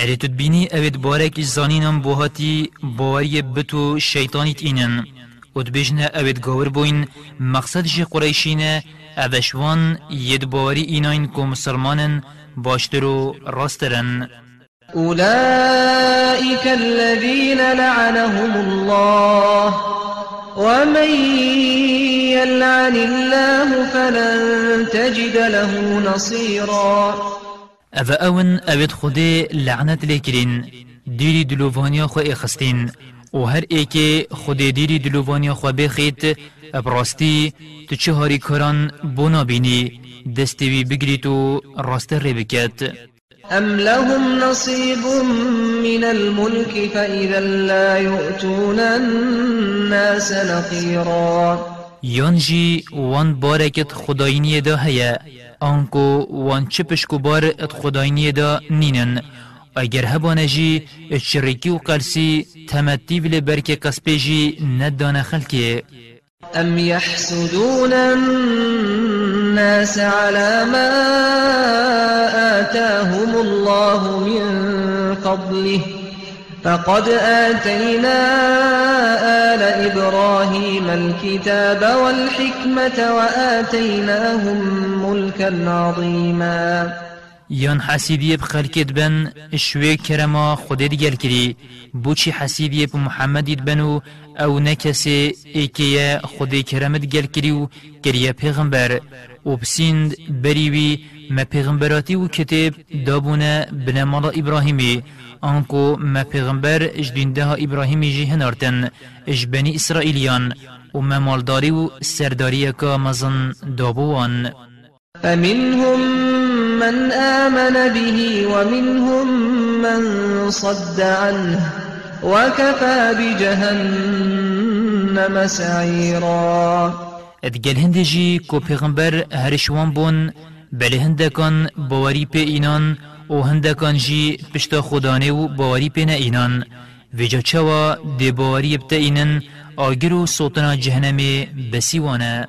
اری تو بینی اوید بارک زانینم بوهاتی باوری بتو شیطانیت اینن و دبیجنه اوید گاور بوین مقصد جه قریشینه اوشوان ید باوری ایناین کو مسلمانن باشتر و راسترن أولئك الذين لعنهم الله ومن يلعن الله فلن تجد له نصيرا أفا أون أبد خودي لعنت لكرين ديري دلوفانيا خو إخستين. و هر ایک خود دیری دلووانیا خو بخیت ابراستی تو چه هاری کران بونا بینی دستوی بگری تو راست ری بکت أم لهم نصيب من الملك فإذا لا يؤتون الناس نقيرا. يانجي وان باركت خدايني دا هيا آنكو وان چپشكو بار ات خدايني دا نينن اگر هبانجي اتشريكي و قرسي تمتي بل بركي قسبيجي ندان خلقي أم يحسدون الناس على ما آتاهم الله من فضله. فقد آتينا آل إبراهيم الكتاب والحكمة وآتيناهم ملكا عظيما. یان حسیدیه بخلکت بن شوی کرما خودت گل کری بوچی حسیدیه ب محمدید بنو او نکسی ایکیه خودی کرمت گل کری و گریه پیغمبر و بسیند بریوی ما پیغمبراتی و کتاب دابونه بنمالا ابراهیمی آنکو ما پیغمبر اجدین ده ابراهیمی جی هنارتن اج بنی اسرائیلیان و ممالداری و سرداری که مزن دابوان فمنهم من آمن به ومنهم من صد عنه وكفى بجهنم سعيرا. ادگل هنده جی کو پیغمبر هرشوان بون بله هنده کان باوری پی اینان و هنده کان جی پشتا خدانه و باوری پی نه اینان. ویجا چوا دی باوری بتا اینن آگر و صوتنا جهنم بسیوانه.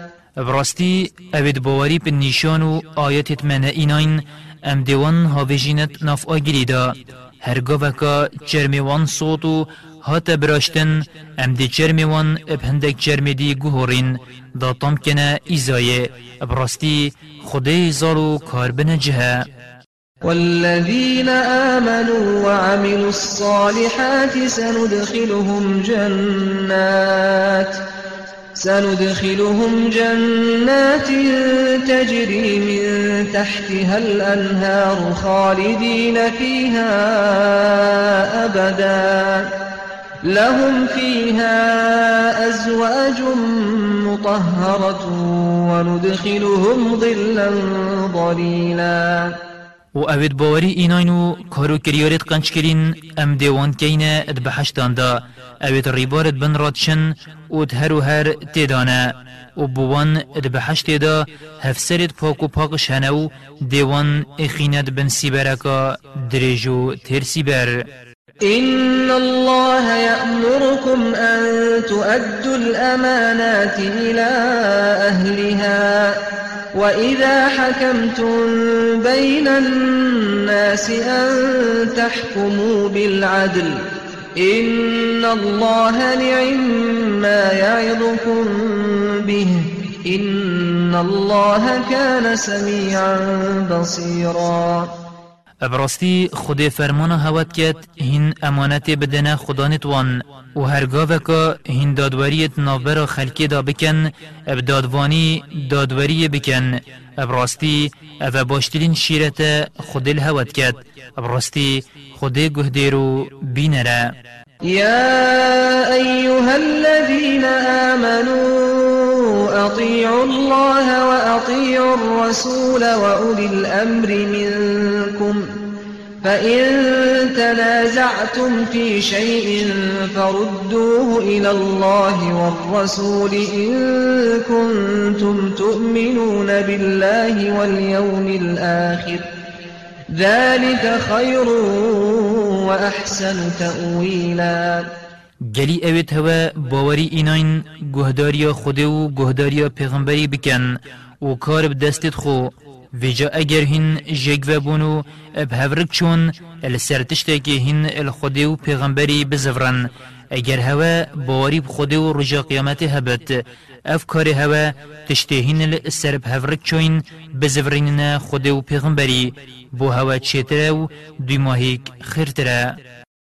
براستی اوید باوری پر نیشان و آیتت من ایناین ام دیوان هاویجینت ناف آگیری دا هرگاه وکا چرمیوان صوت و هات براشتن ام دی چرمیوان اب هندک چرمی دی گوهورین. دا تام کنه ایزایه. براستی خدای زارو کار بنجهه والذين آمنوا وعملوا الصالحات سندخلهم جنات. سندخلهم جنات تجري من تحتها الأنهار خالدين فيها أبدا. لهم فيها أزواج مطهرة وندخلهم ظلا ظليلا. و اوید باوری ایناین و کارو کریارت قنچ کرین ام دیوان کینه اد بحشتان دا اوید ریبارت بن رادشن و هر و هر تیدانه و بوان اد بحشت دا هفسرت پاک و پاکش هنو دیوان اخینت بن سیبرکا دریجو تیر سیبر إن الله يأمركم أن تؤدوا الأمانات إلى أهلها وإذا حكمتم بين الناس أن تحكموا بالعدل إن الله نعم ما يعظكم به إن الله كان سميعا بصيرا ابراستی خود فرمان هوت کت هین امانت بدن خدا نتوان و هرگاه که هین دادوریت نابر خلکی دا بکن اب دادوانی دادوری بکن ابراستی أو باشترین شیرت خود الهوت کت ابراستی خود گهدیرو بینره يا أيها الذين آمنوا أطيعوا الله وأطيعوا الرسول وأولي الأمر منكم فإن تنازعتم في شيء فردوه إلى الله والرسول إن كنتم تؤمنون بالله واليوم الآخر. ذلك خير وأحسن تأويلا. گلی اوید هوا باوری ایناین گهداریا خوده و گهداریا پیغمبری بکن و کار بدستت خو. ویجا اگر هین جگ و بونو اب هورک چون السرتشته که هین الخوده و پیغمبری بزورن. اگر هوا باوری بخوده و رجا قیامت هبت. اف کار هوا تشتهین السرب هورک چون بزورین خوده و پیغمبری. بو هوا چیتره و دوی ماهیک خیرتره.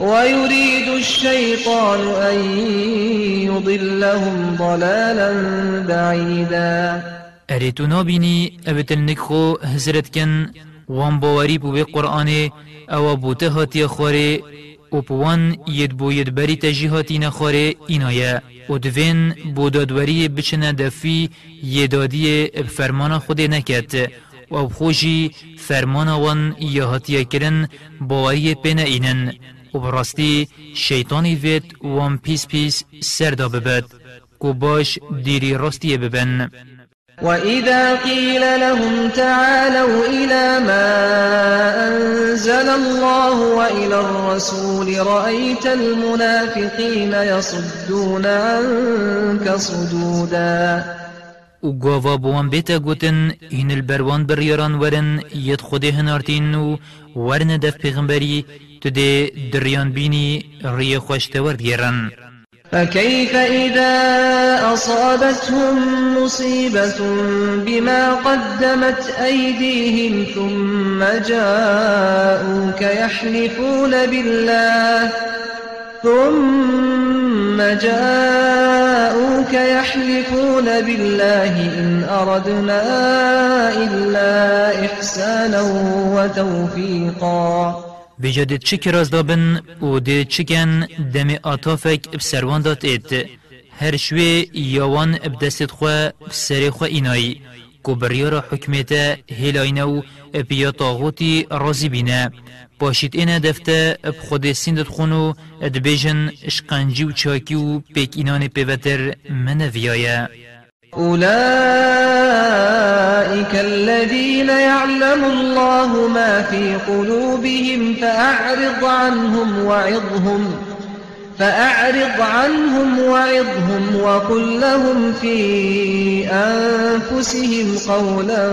ويريد الشيطان أن يضلهم ضلالا بعيدا. اريتو نابيني ابتل نكخو هزرت كن وان باوري بو قرآن أو بوته هاتي خوري و پوان ید بو ید بری تجیهاتی نخوره اینایه و دوین بو دادوری بچنه دفی یدادی فرمان خود نکد و خوشی فرمان وان یهاتی کرن باوری پینه اینن و براستی شیطانی وید وان پیس پیس سردا ببد کو باش دیری راستی ببن. وإذا قيل لهم تعالوا إلى ما أنزل الله وإلى الرسول رأيت المنافقين يصدون عنك صدودا. و گاوا بوان بیتا گوتن هین البروان بریاران ورن ید خود هنارتین و ورن دف پیغمبری تو ده دریان بینی ری خوشتورد گیرن. فكيف إذا أصابتهم مصيبة بما قدمت أيديهم ثم جاءوك يحلفون بالله ثم جاءوك يحلفون بالله إن أردنا إلا إحسانا وتوفيقا. بیجا دید چی کراز دابن و دید چکن دم آتافک بسروان داد اید. هر شوی یاوان بدست خواه بسر خواه اینایی. کو بریار حکمیت هلاینو بیا طاغوتی رازی بینه. باشید اینه دفته بخود سیندت خونو ادبیجن اشقنجی و چاکی و پیک اینان پیوتر منویایه. أولئك الذين يعلم الله ما في قلوبهم فأعرض عنهم وعظهم فأعرض عنهم وعظهم وقل لهم في أنفسهم قولا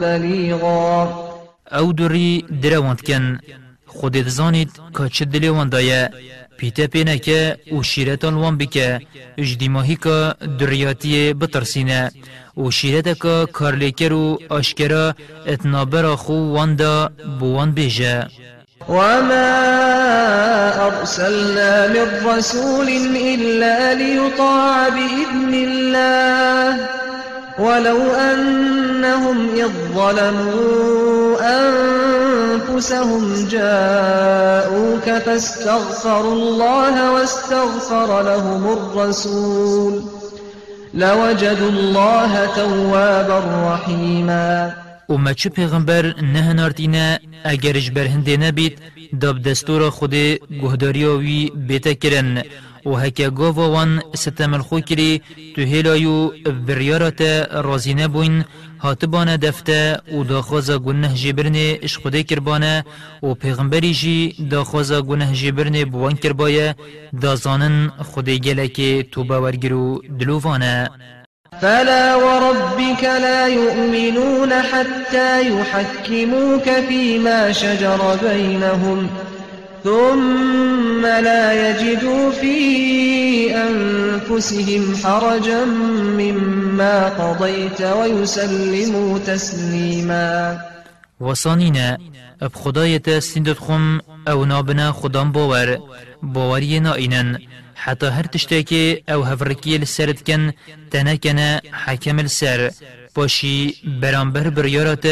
بليغا. أو دوری دروانت کن خودت زانید که چه دایه پیتا پینکه و شیرتان وان بکه اجدیماهی که دریاتی بترسینه و شیرتا که کارلیکر و آشکرا اتنابرا خو واندا بوان بیجه وما أرسلنا من رسول إلا ليطاع بإذن الله. ولو أنهم إذ ظلموا أنفسهم جاءوك فاستغفروا الله واستغفر لهم الرسول لوجدوا الله توابا رحيما. و چه پیغمبر نه نارتینه اگرش بر هنده نبید داب دستور خود گهداری وی بیتا و هکه گاوا وان ستمل خو کری تو هلایو بریارات رازی نبوین هاتبانه دفته و داخوازا گنه جبرنه اش خوده کربانه و پیغمبری جی داخوازا گنه جبرنه بوان کربایه دازانن خوده گلک تو باورگرو دلووانه. فلا وربك لا يؤمنون حتى يحكموك فيما شجر بينهم. ثم لا يجدوا في أنفسهم حرجا مما قضيت ويسلموا تسليما. وصانينا اب خدایت سندت خم أو نابنا خدام باور باوری نائنن حتى هر تشتاكي أو هفركي لسرد كن تنكنا حكم السر باشي برانبر بريارات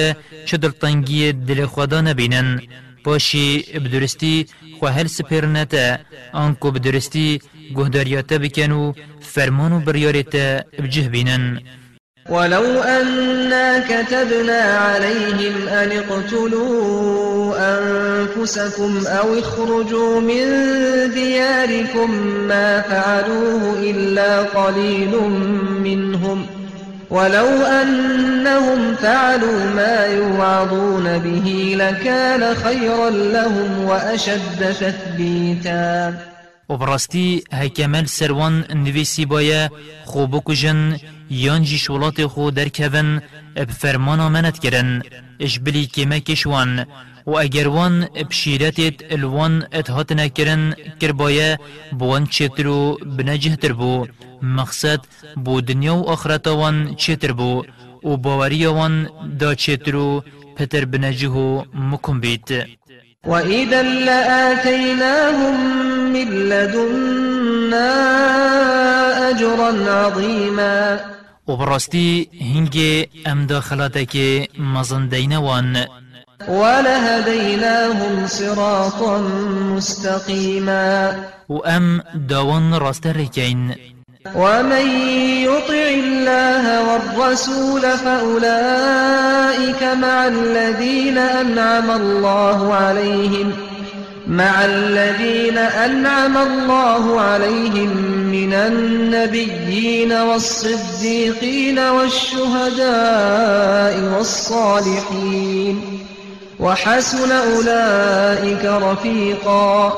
چه دلتنگی دل خدا نبینن. باشی بدرستی خو هل سپر نتا آنکو بدرستی گهداریاتا بکنو فرمان و بریارتا بجه بینن. ولو أنا كتبنا عليهم أن اقتلوا أنفسكم أو اخرجوا من دياركم ما فعلوه إلا قليل منهم. ولو أنهم فعلوا ما يوعظون به لكان خيرا لهم وأشد تثبيتا. وبراستی هکمل سروان نویسی بایا خوب کجن یان جی شولات خو درکون اب فرمانا منت کرن اش بلی کمه و اگر وان بشیرتت الوان اتهات نکرن کربایه بوان چترو بنجه بو مقصد بو دنیا و آخرت وان چتر بو و باوری وان دا چترو پتر بنجه مکن بیت. وإذا لآتيناهم من لدنا أجرا عظيما. وبرستي هنگي ام داخلاتك مزندينوان ولهديناهم صراطا مستقيما. وأم داون راستركين ومن يطع الله والرسول فأولئك مع الذين أنعم الله عليهم مع الذين أنعم الله عليهم من النبيين والصديقين والشهداء والصالحين. وحسن أولئك رفيقا.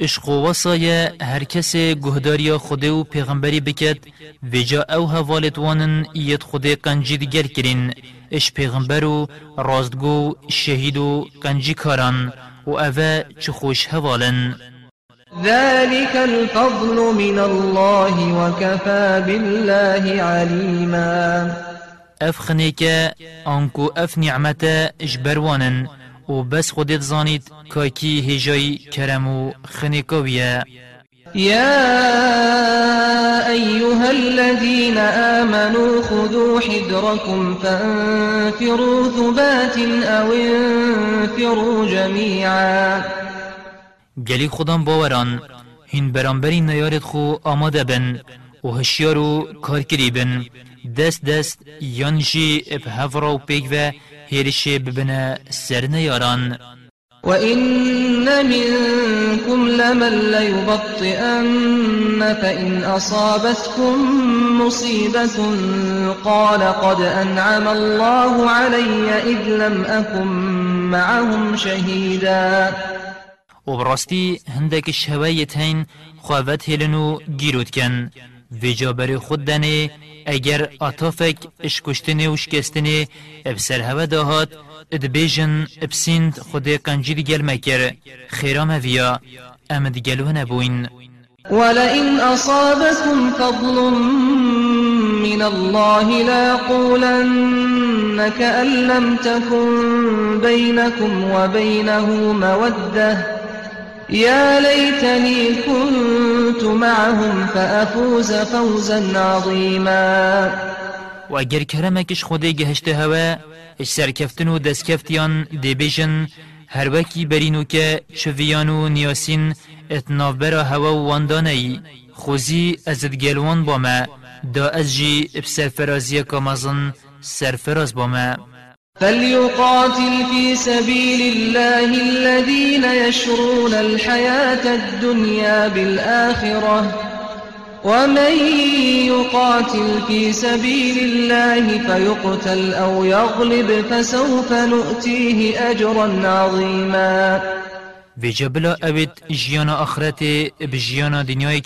عشق و وصایه هر کس گهداریا خوده و پیغمبری بکد ویجا أو هوالت وانن ایت خوده قنجی دیگر کرین. اش پیغمبر و راستگو شهید و قنجی کاران و اوه چه خوش هوالن ذلك الفضل من الله وكفى بالله عليما. اف خنیکه آنکو أف نعمت إجبروانن و بس خودت زانید کاکی هجای کرم و خنیکاویه يا أيها الذين آمنوا خذوا حذركم فانفروا ثبات أو انفروا جميعا. گلی خودم باوران هین برانبری نیارد خو آماده بن و هشیار و کارکری بن. دست دست یانجی اپ هفرا و پیگ و هیرشه ببنه سر نیاران وإن منكم لمن ليبطئن فإن أصابتكم مصيبة قال قد أنعم الله علي إذ لم أكن معهم شهيدا. و براستی هندک شهوایت هین خواهد هلنو گیرود کن ویجا بر خود دنه اگر آتافک اشکشتنه و شکستنه ابسر هوا دهات ادبیجن ابسیند خود قنجی گل مکر. خیرام ویا امد گلو نبوین ولئن أصابكم فضل من الله ليقولن كأن لم تكن بينكم وبينه مودة. يا ليتني كنت معهم فأفوز فوزا عظيما. و اگر کرمکش خوده گهشته هوا اش سرکفتن و دستکفتیان دی بیجن هر وکی برینو که شویان و نیاسین اتنافبرا هوا و واندانه خوزی ازد گلوان باما دا از جی بسرفرازی کامازن سرفراز باما فليقاتل في سبيل الله الذين يشرون الحياة الدنيا بالآخرة. ومن يقاتل في سبيل الله فيقتل أو يغلب فسوف نؤتيه أجرا عظيما. ویجا بلا اوید جیانا آخرت بجیانا دنیای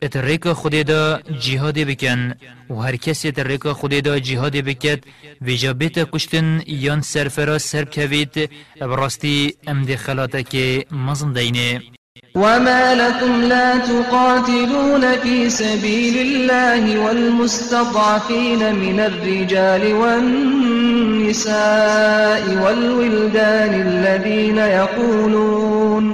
کرین ات ریکا خودی دا جهاد بکن و هر کسی ات ریکا خودی دا جهاد بکد ویجا بیت کشتن یان سرفرا سرب کوید براستی امد خلاتک مزن دینه. وما لكم لا تقاتلون في سبيل الله والمستضعفين من الرجال والنساء والولدان الذين يقولون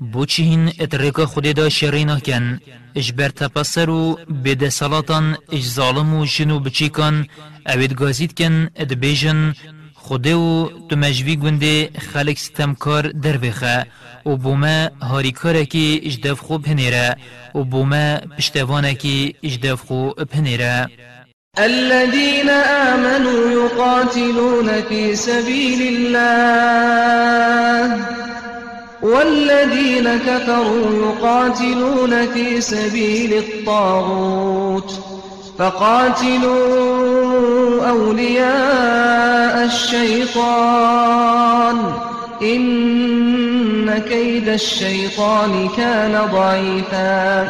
بوچی هین اترکا خودی دا شرینا کن اش بر تپسر و بده سلطان اش ظالم و جنو بچی کن اوید گازید کن اد بیجن خودی و تو مجوی گنده خلق ستمکار در بخه و بوما هاریکاره کی اجدف خوب هنیره و بوما پشتوانه کی اجدف خوب هنیره الذين آمنوا يقاتلون في سبيل الله والذين كفروا يقاتلون في سبيل الطاغوت فقاتلوا أولياء الشيطان إن كيد الشيطان كان ضعيفا.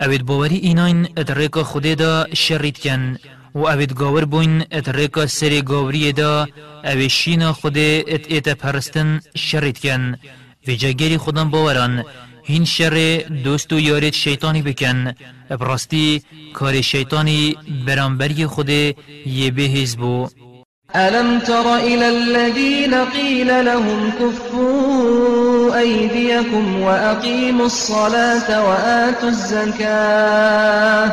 اوید باوری ایناین اتریکا خودی دا شرید کن و اوید گاور بوین اتریکا سری گاوری دا اوی شینا خودی إت ایتا پرستن شرید کن و جاگری خودم باوران. هین شر دوست و یارید شیطانی بکن. براستی کار شیطانی برانبری خود یه حزبو ألم تر إلى الذين قيل لهم كفوا أيديكم وأقيموا الصلاة وآتوا الزكاة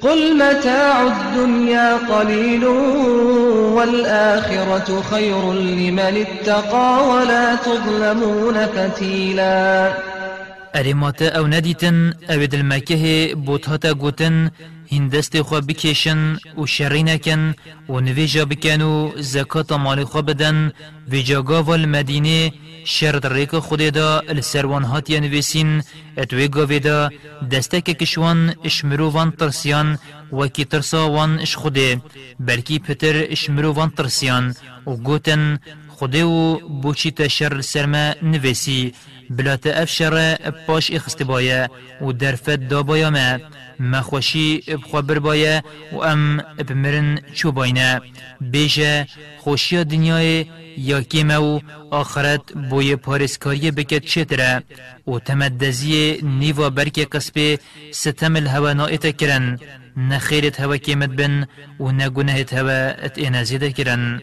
قل متاع الدنيا قليل والآخرة خير لمن اتقى ولا تظلمون فتيلا. أريمات أو نديتن أبد المكه بوتهاتا قوتن هندست خو بکشن و شری نکن و نویجا بکن و زکات مال خو بدن و جاگا و المدینه شرط ریک خود دا السروان هاتیا نویسین اتوی گاوی دا دسته که کشوان اشمرو وان ترسیان و کی ترسا وان اش خوده بلکی پتر اشمرو وان ترسیان و گوتن خوده و بوچی تا شر سرما نویسی. بلات افشر پاش اخست ئیخستبایە و درفت دەرفەت دابایامە مخوشی بخوا بربایە و ام بمرن چوباینە بێژە خوشی دنیای یاکیمە و آخرت بۆیە پارسکاری بکت چێترە و تمدزی نیوا برکه قصبه ستم الهوا نایت کرن. نخیرت هوا کیمت بن و نجنهت هوا ئەت ئێنەزیدە کرن.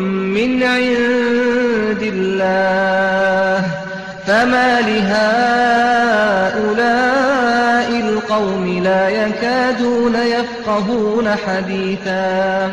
عند الله فما لهؤلاء القوم لا يكادون يفقهون حديثا.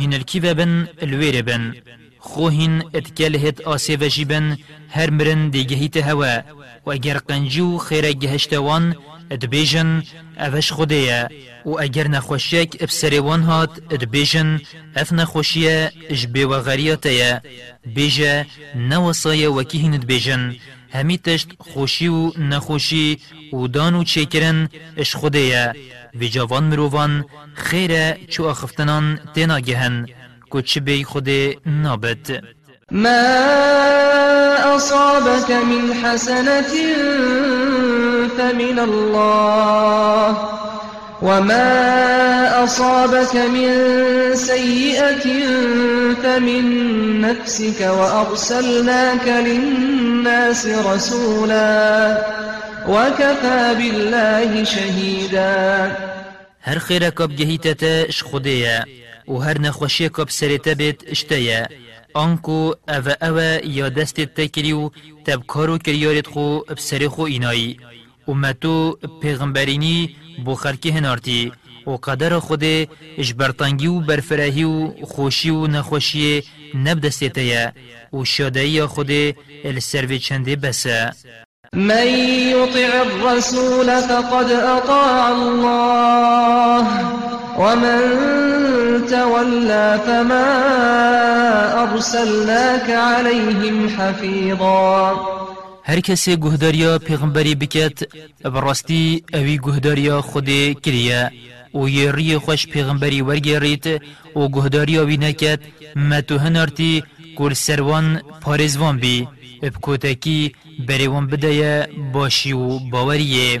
هن الكذبن الويربن خوهن اتكالهت آسي وجيبن هر مرن ديگهيت هوا. و اگر قنجو خير جهشتوان ادبيجن اوش خوديا و اگر نخوشيك ابسريوان هات ادبيجن اف نخوشيه اجبه و غرياتيا بيجا نوصايا وكيهن ادبيجن همي تشت خوشي و نخوشي و دانو چيكرن اش خوديا في جوان مروفان خيره چو اخفتنان تينا گهن بي خودي نابت ما أصابك من حسنة فمن الله وما أصابك من سيئة فمن نفسك وأرسلناك للناس رسولا وكفى بالله شهيدا. هر خيره كب جهيتتا اش خوديا و هر نخوشي كب سريتا بيت اشتيا آنکو أو أو یا دست تکری و تبکارو کریارت خو بسر خو و متو پیغمبرینی بو خرکی هنارتی و قدر خود اجبرتانگی و برفرهی و خوشی و نخوشی نب دستیتیا و شادهی خود السروی چنده بسه. من يطع الرسول فقد أطاع الله ومن تولى فما أرسلناك عليهم حفيظا هر کسی گهداریا پیغمبری بکت براستی اوی گهداریا خود کریه و یه ری خوش پیغمبری ورگریت و گهداریا وی نکت. متو هنارتی کل سروان پارزوان بی. بکوتکی بریوان بدایا باشی و باوریه.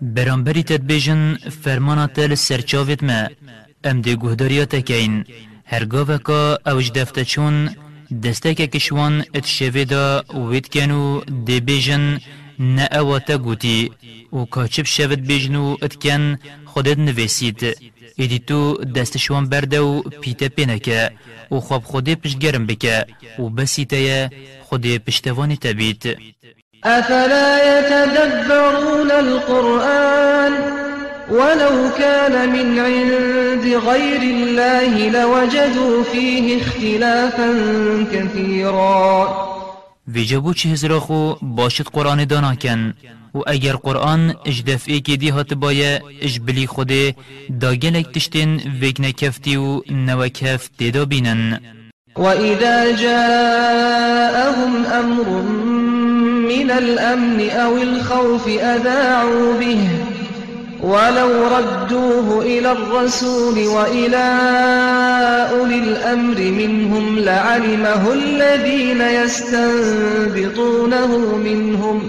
برانبری تدبیجن فرمانا تل سرچاوت ما ام دی گهداریا تکین هرگاوه که اوج دفته چون دسته که کشوان ات شوه دا وید کنو دی بیجن نه اواتا گوتی و کاچب شود بیجنو ات کن خودت نویسید ایدی تو دستشوان برده و پیته پینکه و خواب خودی پشگرم بکه و بسی تیه خودی پشتوانی تبیت أفلا يتدبرون القرآن ولو كان من عند غير الله لوجدوا فيه اختلافا كثيرا. ویجا بو چه هزرا خو باشد قرآن دانا کن و اگر قرآن اج دفعه که دی هات بایه اج بلی خوده دا گلک تشتین ویک نکفتی و نوکف دیدا بینن. وإذا جاءهم أمر من الأمن أو الخوف أذاعوا به. ولو ردوه إلى الرسول وإلى أولي الأمر منهم لعلمه الذين يستنبطونه منهم.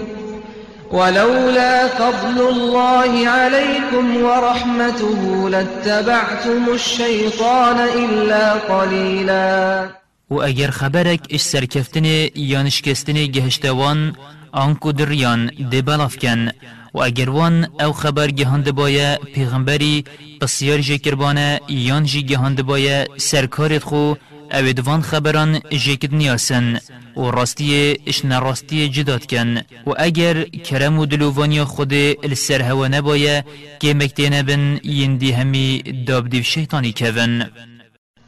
ولولا فضل الله عليكم ورحمته لاتبعتم الشيطان إلا قليلا. و اگر خبرک اش سرکفتن یا نشکستن گهشتوان آنکو دریان دی بلاف کن و اگر وان أو خبر گهاند بایا پیغمبری بسیار جه کربانه یان جی گهاند بایا سرکارت خو أو دوان خبران جکد نیاسن. و راستی اش نراستی جداد کن و اگر کرم و دلووانی خود السر هوا نبایا که مکتین بن یندی همی دابدیو شیطانی کون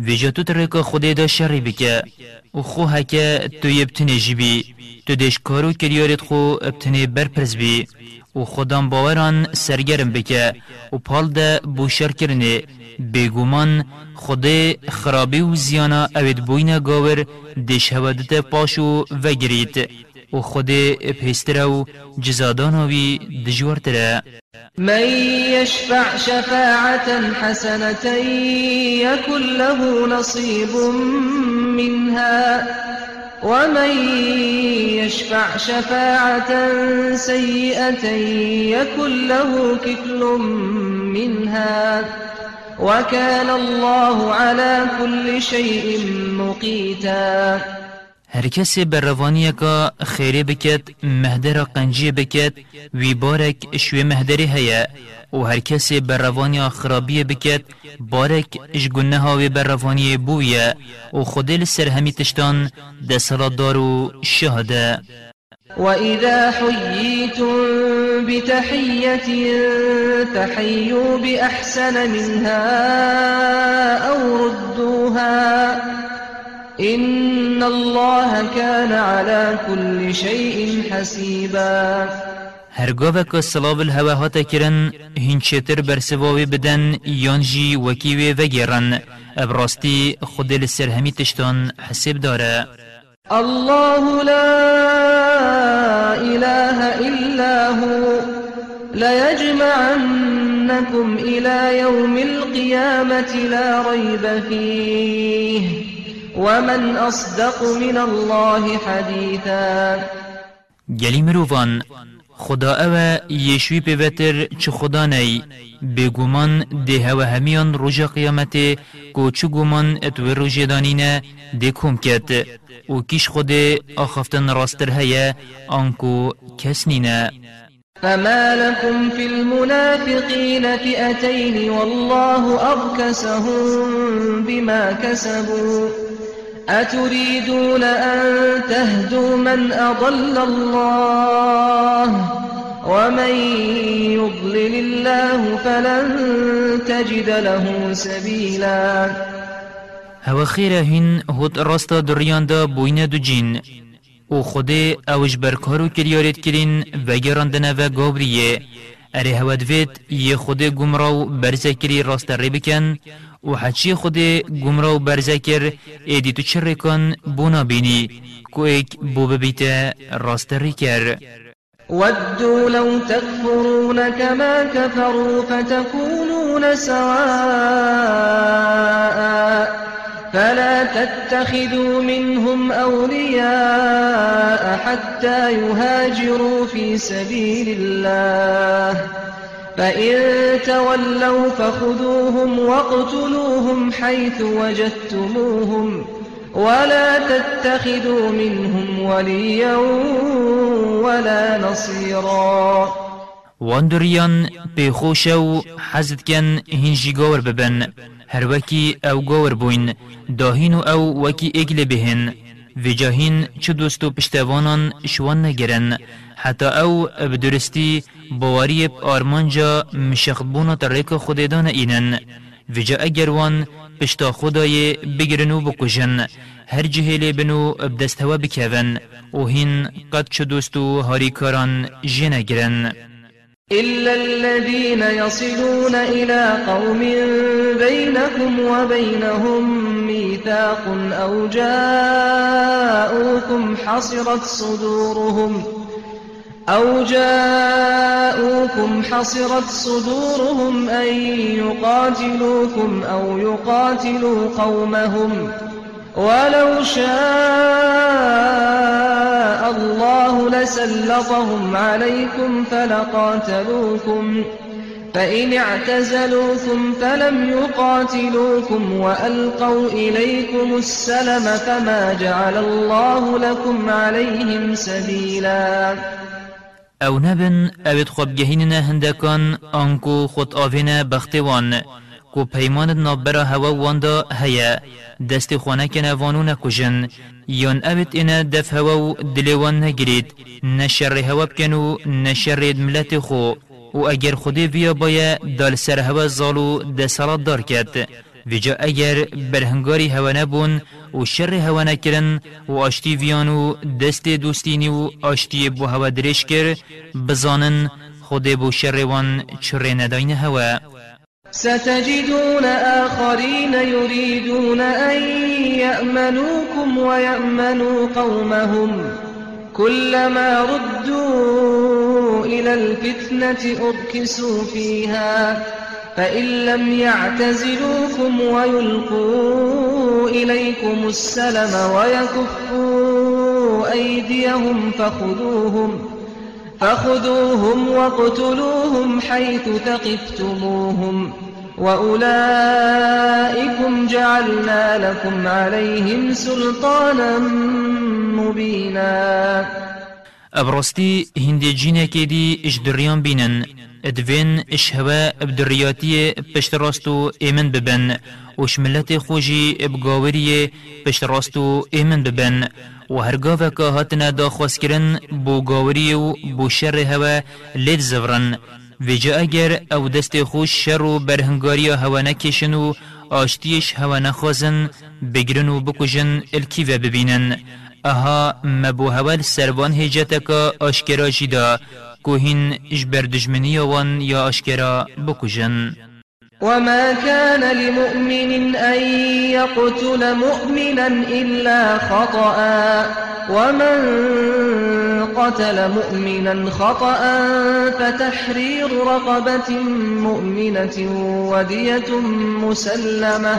ویجا تو ترکا خودی دا شری بکه و خو هکه تو یبتنی جبی تو دیش کارو کریارت خو ابتنی برپرز بی. و خودم باوران سرگرم بکه. و پال ده بوشر کرنه بگومان خود خرابی و زیانا اوید بوین گاور دیش هودت پاشو وگرید. و خود پیستره و جزادانوی دجورتره من يشفع شفاعة حسنة يكن له نصيب منها ومن يشفع شفاعة سيئة يكن له كفل منها وكان الله على كل شيء مقيتا هر کسی بر روانی که خیره بکد مهدر قنجی بکد وی بارک شوی مهدری هیا و هر کسی بر روانی خرابی بکد بارک اش گنه هاوی بر روانی بویه. و خودل سر همی تشتان ده صلات دار و شهده وإذا حييتم بتحية فحيوا بأحسن منها أو ردوها. إن الله كان على كل شيء حسيبا. هرگاه که سلاو الهوا هاتا کرن هنچتر برسواوی بدن یانجی وکیوی وگیرن ابراستی خود لسر همی تشتان حساب داره. الله لا إله إلا هو. ليجمعنكم إلى يوم القيامة لا ريب فيه. ومن أصدق من الله حديثا. گلی مروفان خدا أو یشوی پیوتر چه خدا نی بگومان ده و همیان روژ قیامت کو چو گومان اتو روژ دانینه ده کم کت و کیش خود آخفتن راستر هیا آنکو کس نینه فما لكم في المنافقين فئتين والله أركسهم بما كسبوا أتريدون أن تهدوا من أضل الله ومن يضلل الله فلن تجد له سبيلا. هوا خیره هین هود راستا دریان دا بوین دو جین أو خود اوش برکارو کریارت کرین و گراندنه و گابریه. اره هود وید یه خود گمراو برزکری راست ری بکن و حچی خود گمراو برزکر ایدی تو چه کن بونا بینی. کو ایک بو ببیت راست ری کر. ودوا لو تكفرون كما كفروا فتكونون سواء فلا تتخذوا منهم أولياء حتى يهاجروا في سبيل الله فإن تولوا فخذوهم واقتلوهم حيث وجدتموهم ولا تتخذوا منهم وليا ولا نصيرا واندریان بخوش و حزد کن هنجی گور ببن هر وکی أو گور بوین داهین و أو وکی اگل بهن و جاهین چه دوستو پشتوانان شوان نگرن حتی أو بدرستی باوری آرمانجا مشخبونا تریک خوددان اینن. و جا اگر وان پشتا خدای بگرنو بکشن هر جهل بنو بدستوا بکون و هین قد چه دوستو هاری کاران جنگرن إلا الذين يصلون إلى قوم بينكم وبينهم ميثاق أو جاءوكم حصرت صدورهم أو جاءوكم حصرت صدورهم أن يقاتلوكم أو يقاتلوا قومهم ولو شاء الله لسلطهم عليكم فلقاتلوكم فإن اعتزلوكم فلم يقاتلوكم وألقوا إليكم السلم فما جعل الله لكم عليهم سبيلا أو نبن اوید خوب گهیننا هندکان آنکو خود آوین بختوان کو پیمان نابرا هوا واندا هيا دست خونه کنه وانو نکجن یان اوید اینا دف هوا و دلوان نگرید نشر هوا بکنو نشر ملت خو و اگر خودی ویا بایا دال سر هوا زالو دسالات دار کرد ویجا اگر برهنگاری هوا نبون و شر هوا نکرن و آشتی ویانو دست دوستینی و آشتی بو هوا درش کر بزانن خود بو شر وان چره نداین هوا. ستجدون آخرين يريدون أن يأمنوكم ويأمنوا قومهم كلما ردوا إلى الفتنة أركسوا فيها فإن لم يعتزلوكم ويلقوا إليكم السلم ويكفوا أيديهم فخذوهم فخذوهم واقتلوهم حيث ثقفتموهم وأولئكم جعلنا لكم عليهم سلطانا مبينا. جینه که دی اش دریان بینن. ادوین اش هوا ابدریاتی پشت راستو ایمن ببن وش ملت خوشی ابگاوری پشت راستو ایمن ببن و هرگاه که هاتنا دا خواست کرن بو گاوری و بو شر هوا لید زورن ویجا اگر أو دست خوش شر و برهنگاری هوا نکشن و آشتیش هوا نخوازن بگرن و بکجن الکیوه ببینن أها مبو هول سربان هجتکا آشکرا جدا کوهین اجبر دجمنی وان یا آشکرا بکجن وما كان لمؤمن أن يقتل مؤمنا إلا خطأ ومن قتل مؤمنا خطأ فتحرير رقبة مؤمنة ودية مسلمة.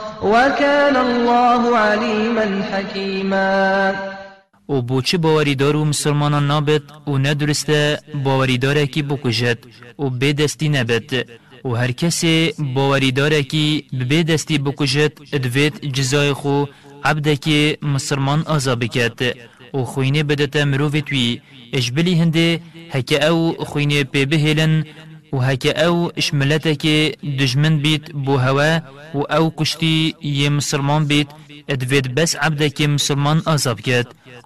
وكان الله عليما حكيما. و بوچه باوریدار و مسلمانان نابد و ندرسته باوریداره کی بکجد و به دستی نبد و هر کسی باوریداره کی به دستی بکجد ادوید جزای خو عبدکی مسلمان آزا بکد و خوینه بدتا مروفت وی اجبلی هنده هکه أو خوینه پی بهلن و او ئەو که دژمن بیت بو هوا و او کشتی یه مسلمان بیت. بس عبده کی مسلمان ئازا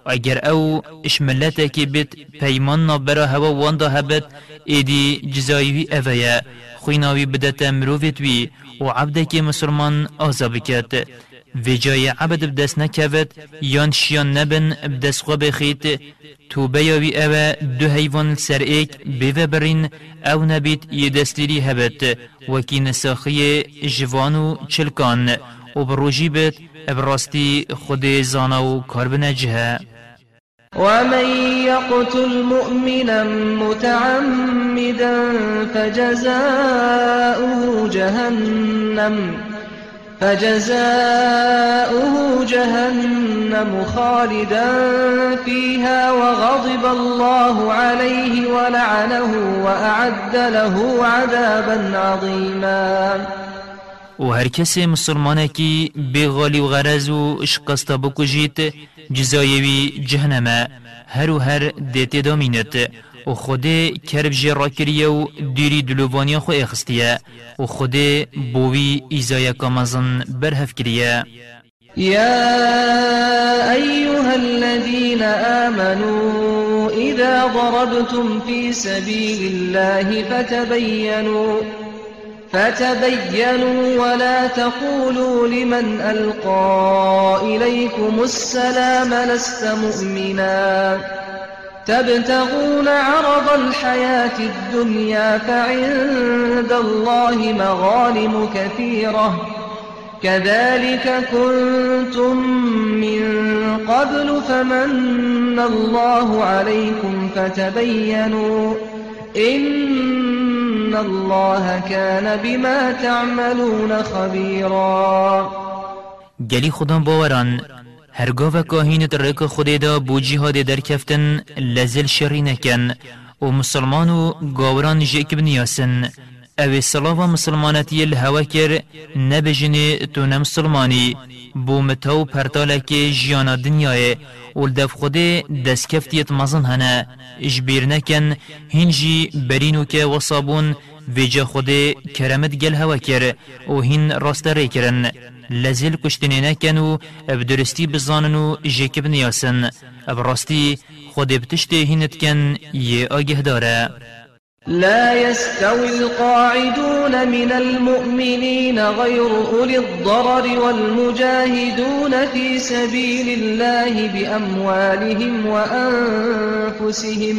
اگر او ئەو که بیت پیمان نابرا هوا وانده هەبێت ایدی جزایوی ئەڤەیە خویناوی بدت مرۆڤێت وی و عبدێکی مسلمان آذاب کت في جاي عبد بدس نكفت يان شيان نبن بدس خو بخيت تو بياوي اوا دو هيوان سر ايك بيوه برين أو نبيت يدستيري هبت. وكي نساخي جوانو چلكان و بروجي بت براستي خود زانو كاربنا جهه. ومن يقتل مؤمنا متعمدا فجزاؤه جهنم. فجزاؤه جهنم خالدا فيها وغضب الله عليه ولعنه وأعد له عذابا عظيما. و هر کسی مسلمانه کی بغالی و غرز و اشقستا بکجیت جزایوی جهنمه هر و هر دیت دامینت. و خود کرب جی را کریه و دیری دلووانی خو اخستیه. و خود بوی ایزای کامزن برهف کریه يا أيها الذين آمنوا إذا ضربتم في سبيل الله فتبينوا فتبينوا ولا تقولوا لمن ألقى إليكم السلام لست مؤمنا. تبتغون عرض الحياة الدنيا فعند الله مغانم كثيرة. كذلك كنتم من قبل فمن الله عليكم فتبينوا إن الله كان بما تعملون خبيرا. گلی خودم باوران هرگاه کاهینت ریک خودی دا بو جهاد در کفتن لزل شری نکن و مسلمان و گاوران جیک بنیاسن. أو صلاة مسلمانتی الهوا کر نبجنی تو نمسلمانی بو متو پرتالک جیانا دنیای و دف خود دستکفتیت مزن هنه اجبیر نکن هنجی برینو که وصابون ویجا خود کرمت گل هوا کر و هین راست ری کرن لزل کشتنی نکن بدرستی بزانن و جیک بنیاسن. براستی خود بتشتی هینت کن یه آگه داره لا يستوي القاعدون من المؤمنين غير أولي الضرر والمجاهدون في سبيل الله بأموالهم وأنفسهم.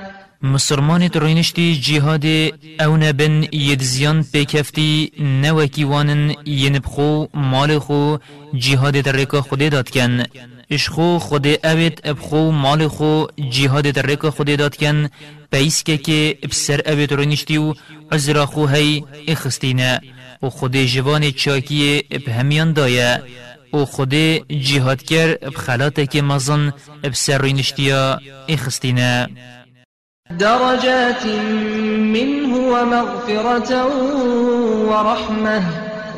مسلمان ترینشتی جهاد او نبن یدزیان پیکفتی نوکی وانن ینبخو مال خو جهاد در رکا خود داد کن. اشخو خود اوید ابخو مال خو جهاد در رکا خود داد کن. پیس که که بسر اوید رینشتی و عزرا خو هی اخستینه. و خود جوان چاکی بهمیان دایه. و خود جهاد کر که مزن بسر رینشتیا اخستینه. درجات منه ومغفرة ورحمة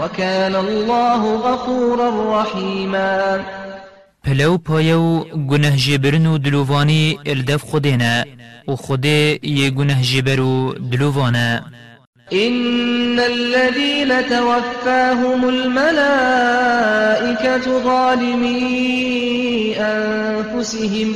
وكان الله غفورا رحيما. پلو پایو گنه جبرن و دلووانی الدف خودینا و خودی یه گنه جبر و دلووانا. إن الذين توفاهم الملائكة ظالمي أنفسهم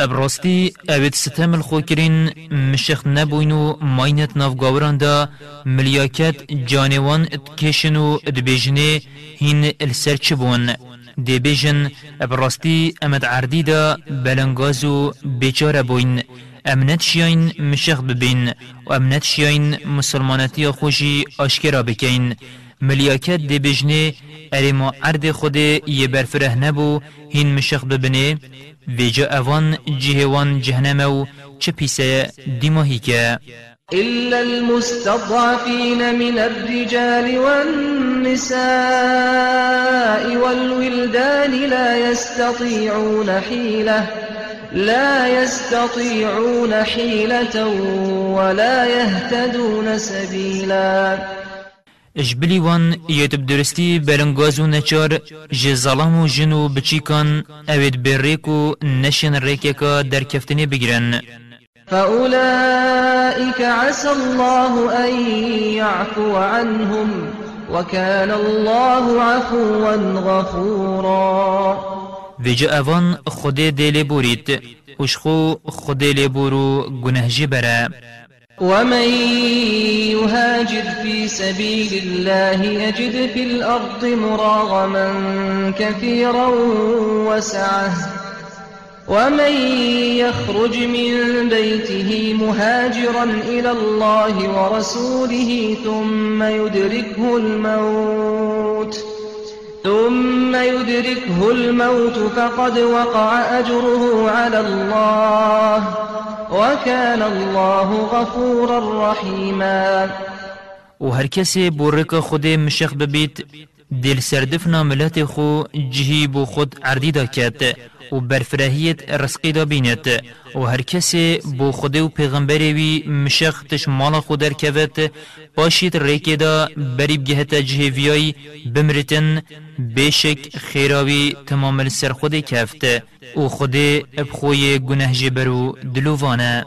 ابراستی اوید ستم الخوکرین مشخ نبوین و ماینت نافگاوران دا ملیاکت جانوان اتکشن و هین السر چبون دی بیجن ابراستی امد عردی دا بلنگاز و بیچار بوین امنت شیاین مشخ ببین و امنت شیاین مسلمانتی خوشی آشکرا بکین ملیاکت دی بجنه اری ما عرد خود یه برفره نبو هین مشخ ببنه ویجا اوان جهوان جهنمو چه پیسه دیماهی که. إلا المستضعفين من الرجال والنساء والولدان لا يستطيعون حيلة لا يستطيعون حيلة ولا يهتدون سبيلا. اجبلی وان یتب درستی برنگاز و نچار جه ظلام و جن و بچیکان اوید و نشن ریکه در کفتنی بگیرن فأولئك عسى الله أن يعفو عنهم وكان الله عفوا غفورا ویجا اوان خود دیل بورید وشخو خود لبورو گنه جبره ومن يهاجر في سبيل الله يجد في الأرض مراغما كثيرا وسعه ومن يخرج من بيته مهاجرا إلى الله ورسوله ثم يدركه الموت ثم يدركه الموت فقد وقع أجره على الله وكان الله غفورا رحيما. و هر کسی بورک خود مشخ ببید دل سردف ناملت خو جهی بو خود عردی دا کت و برفرهیت رسقی دا بینت و هر کسی بو خود و پیغمبری وی مشخ تش مال خود در کوت باشید ریکی دا بریب گهت جهویای بمرتن بیشک خیراوی تمام سر خود کفت و خود ابخوی گنه جبرو دلووانه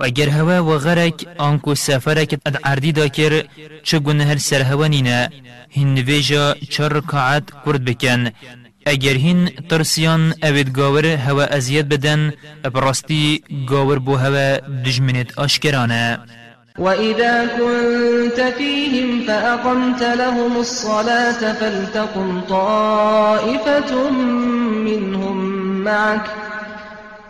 و اگر هوا و غرک آنکو سفرک اد عردی دا کر چه گونه هر سر هوا نینه هین نویجا چه رکاعت کرد بکن. اگر هین ترسیان اوید گاور هوا ازیاد بدن براستی گاور بو هوا دجمنت آشکرانه. وإذا كنت فيهم فأقمت لهم الصلاة فلتقم طائفة منهم معك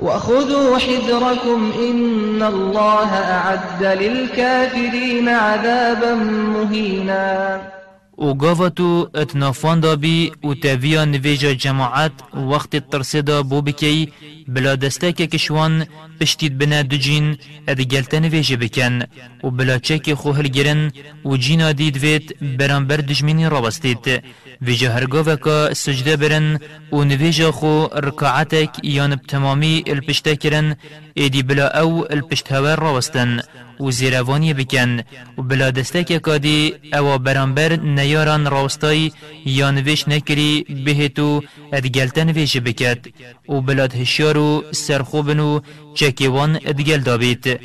وخذوا حذركم إن الله أعد للكافرين عذابا مهينا و گاوتو اتنافان دا بی و تاویا نویجا جماعت وقت ترسیدا بو بکی بلا دسته که کشوان پشتید بنا دو جین اد گلتن ویجه بکن و بلا چک خو هلگرن و جینا دید وید برانبر دجمینی رابستید ویجا هرگاه وکا سجده برن و نویجا خو رکاعتک یان بتمامی الپشته کرن ایدی بلا أو الپشت هور راوستن و زیروانی بکن. و بلا دستک کادی او برانبر نیاران راوستای یا نویش نکری بهتو ادگلتن ویش بکد و بلاد هشیارو سرخوبن و چکیوان ادگل دابید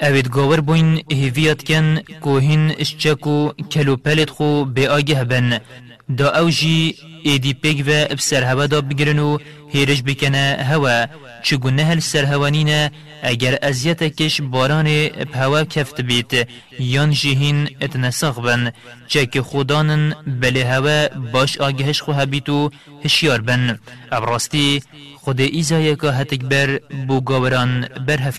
اوید گاور بوین هیویت کن کوهین اشچکو کلو پلت خو بی آگه بن. دا او جی ایدی پیگ و بسر هوا دا بگرن و هیرش بکنه هوا. چگونه هل سر هوانینه اگر ازیت کش باران به هوا کفت بیت یان جهین اتنساق بن. چه خودانن بله هوا باش آگهش خو هبیتو هشیار بن. ابراستی خود ایزای که هتک بر بو گاوران برهف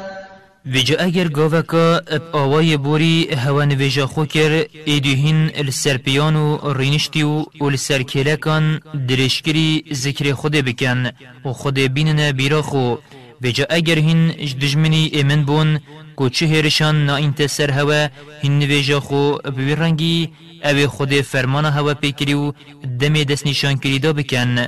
ویجا اگر گاوکا اب آوای بوری هوا نویجا خو کر ایدوهین السرپیان و رینشتی و السرکیلکان درشکری ذکر خود بکن و خود بینن بیرا خو. ویجا اگر هین دجمنی ایمن بون کو چه هرشان نا انت سر هوا هین نویجا خو بوی رنگی او خود فرمان هوا پیکری و دم دست نشان کری دا بکن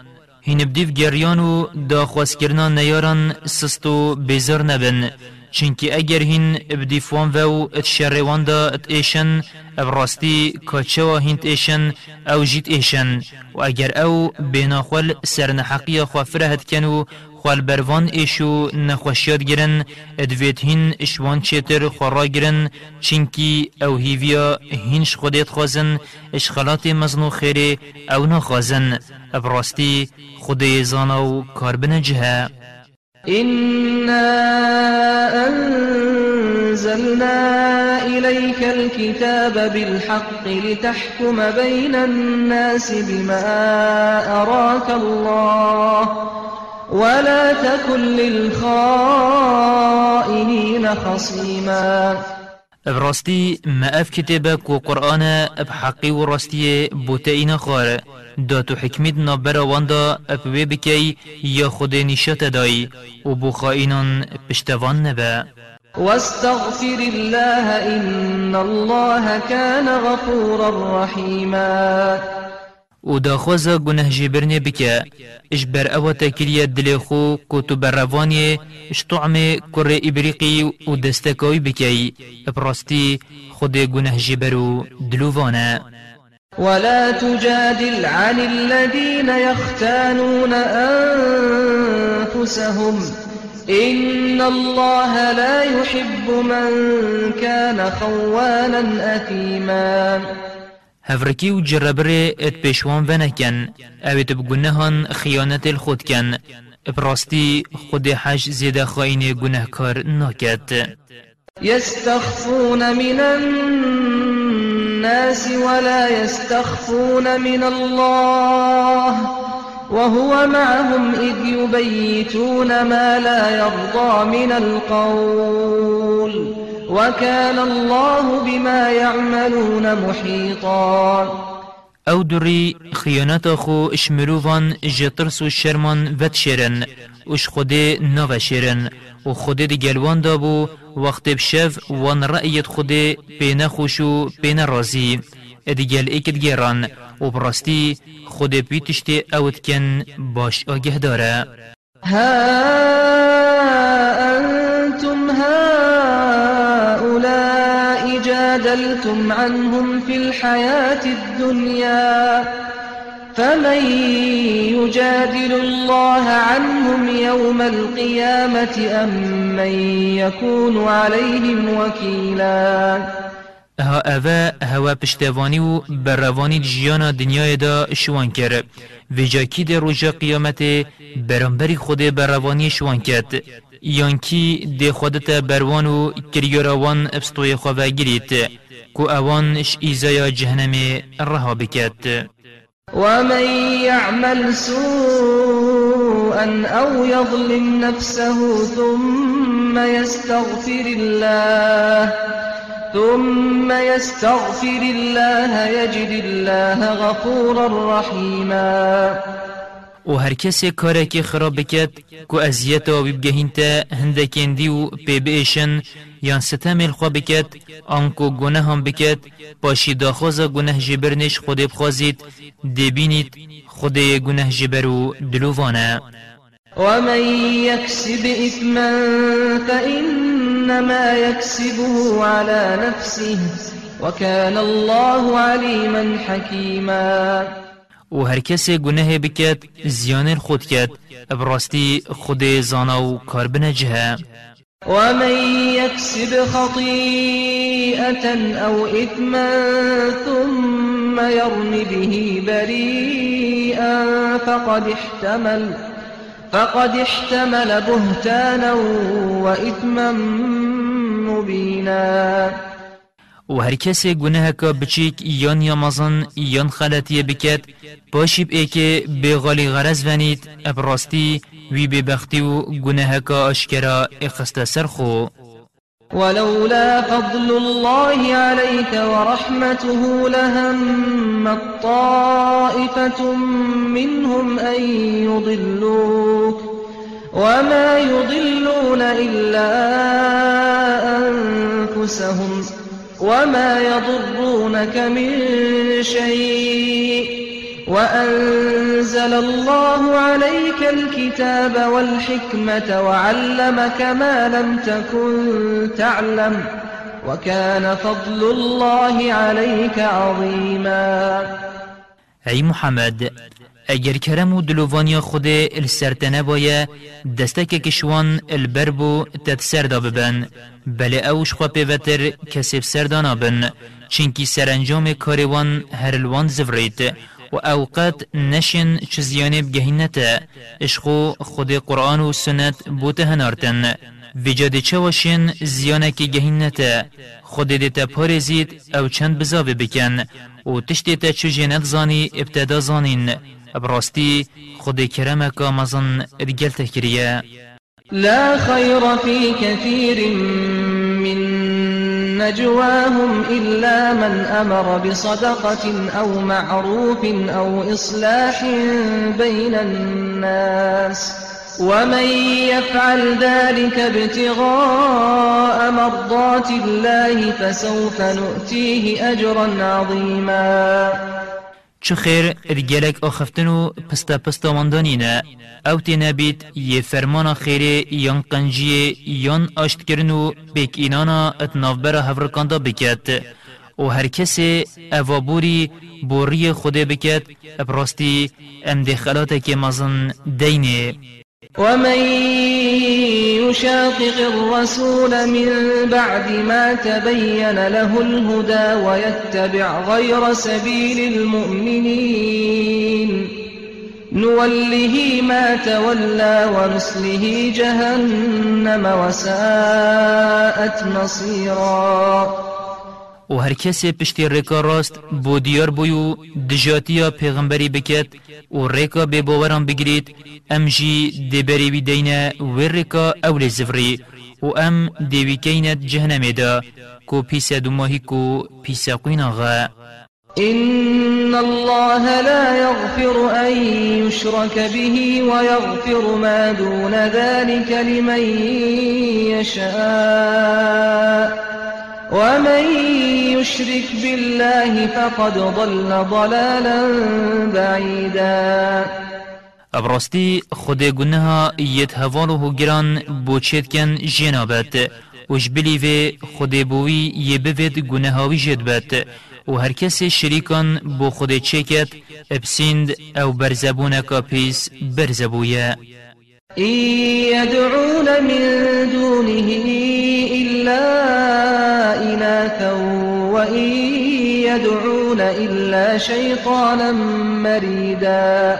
هین بدیف گریان و داخواست کرنان نیاران سست و بیزار نبن. چنکی اگر هین بدیفوان و ات شروان دا ات ایشن ابراستی کاچه و هینت ایشن أو جیت ایشن. و اگر أو بیناخوال سرنحقی خوافره هد کن خوال بروان ایشو نخوشیاد گرن ادویت هین اشوان چیتر خورا گرن چینکی أو هیویا هینش خودت خوازن اشخالات مزنو خیره أو نخوازن ابراستی خود زانا و کاربن جهه إنا أنزلنا إليك الكتاب بالحق لتحكم بين الناس بما أراك الله. ولا تكن للخائنين خصيما. براستي ما اف كتابك و قرآن بحقي و راستي بوتئين خار. داتو حكمت نابرا واندا أبوي بكي يا خود نشات داي و بو خائنان پشتوان نبا. واستغفر الله إن الله كان غفورا رحيما. و داخوزا گناه جبرنه بکه اش بر أو تکریه دل خو کتو بر روانی اش طعم کر ابریقی و دستکوی بکی ابراستی خود گناه جبرو دلووانا ولا تجادل عن الذين يختانون أنفسهم إن الله لا يحب من كان خوانا أثيما هفرکی و جربره ات پیشوان ونکن اوید بگنهان خیانت الخود کن براستی خود حج زیده خاین گنهکار ناکد يستخفون من الناس ولا يستخفون من الله وهو معهم إذ يبيتون ما لا يرضى من القول وكان الله بما يعملون محيطا. أو دری خیانت خو اشمروفان جترس و شرمان ود شرن وش خوده نو شرن و خوده دی گلوان دابو وقت بشف وان رأیت خوده بین خوش و بین رازی ادیگل ایکت گیران و براستی خوده پیتشتی اوت کن باش آگه داره ها جادلتم عنهم في الحياة الدنيا فمن يجادل الله عنهم يوم القيامة أم من يكون عليهم وكيلا؟ ها اوه هوا پشتوانی و بروانی جیانا دنیای دا شوان کر و جاکی ده روژا قیامت برانبری خود بروانی شوان کرد. یانکی ده خودت بروان و کریاروان ابستوی خواه گرید کو اوانش ایزای جهنم رها بکد ومن يعمل سوءا أو يظلم نفسه ثم يستغفر الله ثم يستغفر الله يجد الله غفورا رحيما. و هر کسی کاره که خراب بکد که ازیت و ببگهین تا هندکندی و پی بیشن یان ستم الخوا بکد آنکو گناه هم بکد پاشی داخوز گناه جبرنش خود بخوازید دبینید خود گناه جبرو دلووانه. ومن يكسب إثما فإنما يكسبه على نفسه وكان الله عليما حكيما. و هر کسی گناه بکد زیان خود کد براستی خود زانا و کار بنجه ومن يكسب خطيئة أو إثما ثم يرم به بريئا فقد احتمل فقد احتمل بهتانا وإثما مبينا. و هر کسی گناه که بچیک یان یامازن یان خلطیه بکد باشیب ای که بغالی غرز ونید ابراستی وی ببختی و گناه که آشکرا اخست سرخو ولولا فضل الله عليك ورحمته لهم طائفة منهم أن يضلوك وما يضلون إلا أنفسهم. وما يضرونك من شيء وأنزل الله عليك الكتاب والحكمة وعلمك ما لم تكن تعلم وكان فضل الله عليك عظيما ای محمد اگر کرم و دلووانیا خود السرتنه باید دسته که کشوان البربو تد سردا ببن. بله اوش خواه پیوتر کسب سردانا بن چنکی سرانجام کاروان هرلوان زفریت و اوقات نشن چزیانه بگهینتا اشخو خود قرآن و سنت بوته هنارتن. وجاد چه واشین زیانه که گهینتا خود دیتا پارزید او چند بزاوه بکن. و تشتیتا چو زانی ابتدا زانین. براستي خود كرمك مزن رجال تكريا لا خير في كثير من نجواهم إلا من أمر بصدقة أو معروف أو إصلاح بين الناس ومن يفعل ذلك ابتغاء مرضات الله فسوف نؤتيه أجرا عظيما چه خیر ارگلک آخفتن و پستا پستا ماندانینه او تینا بید یه فرمان خیره یان قنجیه یان آشت کرن و بیک اینانا اتنافبرا هفرکاندا بکت. و هر کسی اوابوری بوری خوده بکت براستی ام که مزن دینه. ومن يشاقق الرسول من بعد ما تبين له الهدى ويتبع غير سبيل المؤمنين نوله ما تولى ونسله جهنم وساءت مصيرا و هر کسی پشتی ریکا راست بو دیار بویو دجاتیا پیغمبری بکت و ریکا به باوران بگرید ام جی دبری بی دینه و ریکا اول زفری و ام دیوی کینت جهنم دا کو پیس دماهی کو پیس قوین إن الله لا يغفر أن يشرك به ويغفر ما دون ذلك لمن يشاء ومن يشرك بالله فقد ضل ضلالا بعيدا. ابراستی خود گناه یت هوالو هو گران بوچید کن جنابت وش بلیوه خود بوی یه بوید گناهاوی جد بد. و هر کس شریکان بو خود چکت ابسیند أو برزبونکا پیس برزبویه إن يدعون من دونه إلا إناثا وإن يدعون إلا شيطانا مريدا.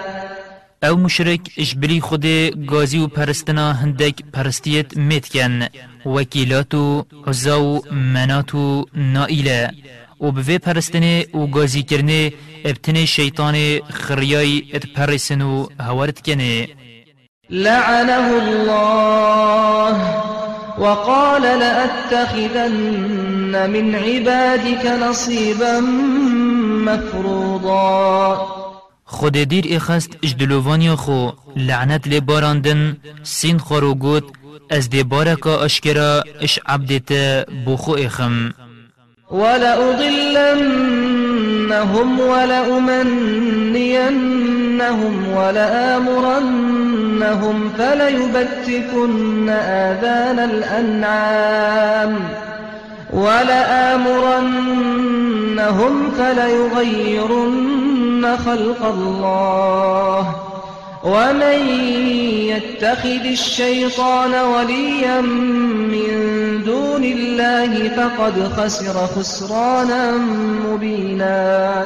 أو مشرك اجبري خود غازي و پرستنا هندك پرستيت متكن وكيلاتو عزاو مناتو نائلة و بوی پرستنه و گازی کرنه ابتنه شیطان خریای ات پرسن و هوارت کنه لعنه الله. وقال لأتخذن من عبادك نصيبا مفروضا. خود دیر اخست اجدلووانی خو لعنت لی باراندن سین خورو گوت از دی بارکا اشکرا اش عبدت بخو اخم. ولأضلنهم ولأمنينهم ولآمرنهم فليبتكن آذان الأنعام ولآمرنهم فليغيرن خلق الله ومن يتخذ الشيطان وليا من دون الله فقد خسر خسرانا مبينا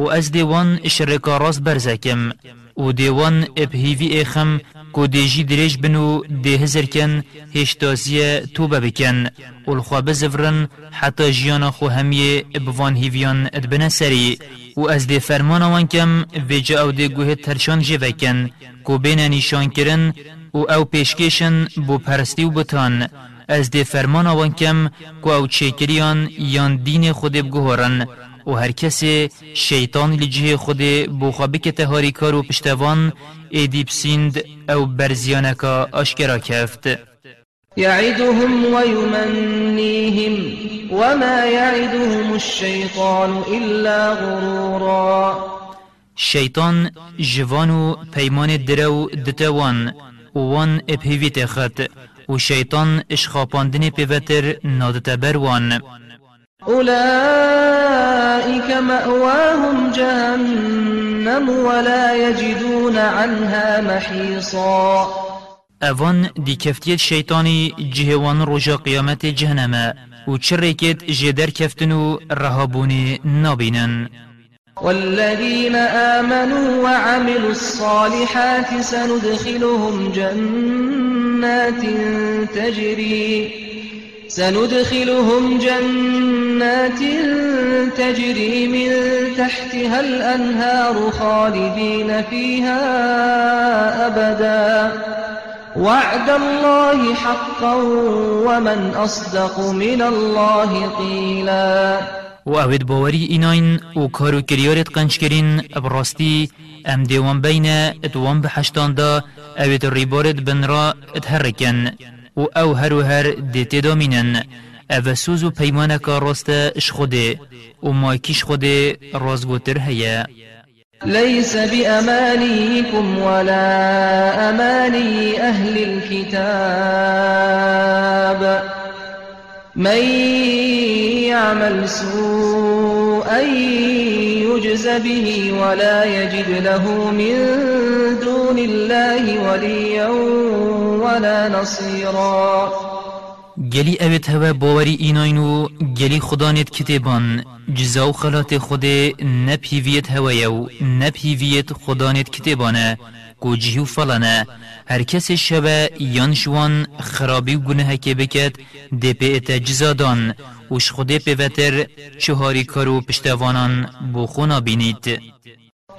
و از دیوان شرکا راست برزکم و دیوان ابهیوی اخم کو دیجی دریج بنو ده هزر کن هشتازی توبه بکن. و الخوا بزفرن حتی جیانا خو همیه بوان هیویان ادبنه سری. و از دی فرمان وان کم ویجا او دی گوه ترشان جوکن کو بین نیشان کرن و او پیشکشن بو پرستی و بتان از دی فرمان وان کم کو او چیکریان یان دین خود بگوهرن و هر کسی شیطان لجه خود بوخابه که تهاری کار و پشتوان ایدیب سیند أو برزیانکا آشکرا کفت. يعدهم ويمنيهم وما يعدهم الشيطان إلا غرورا. شیطان جوانو پیمان درو دتوان وان خط و شیطان اشخاپاندن پیوتر نادت بروان أولئك مأواهم جهنم ولا يجدون عنها محيصا. اوان دی کفتیت شیطانی جهوان رجا قیامت جهنم و جدر کفتنو رهابونی نابینن والذين آمنوا وعملوا الصالحات سندخلهم جنات تجري سندخلهم جنات تجري من تحتها الأنهار خالدين فيها أبدا. وعد الله حقا ومن أصدق من الله قيلا. و اوید باوری ایناین و کارو کریارت قنچ کرین براستی أم دیوان بین إتوان بحشتان دا اوید ریبارت بن را اتحرکن و أو هر و هر دیتی دامینن أو سوز و پیمانک راست اش خوده و مایکیش خوده رازگوتر هیا ليس بأمانيكم ولا أماني أهل الكتاب. من يعمل سوءا يجز به ولا يجد له من الله وليا ولا نصيرا. گلی اوید هوا باوری ایناینو گلی خدانت کتبان جزاو خلات خود نپیویت هوایو نپیویت خدانت کتبانه گوجیو فلانه. هر کس شبه یان شوان خرابی و گناه که بکد ده پی اتا جزادان وش خوده پیوتر چهاری کارو پشتوانان بو خونا بینید.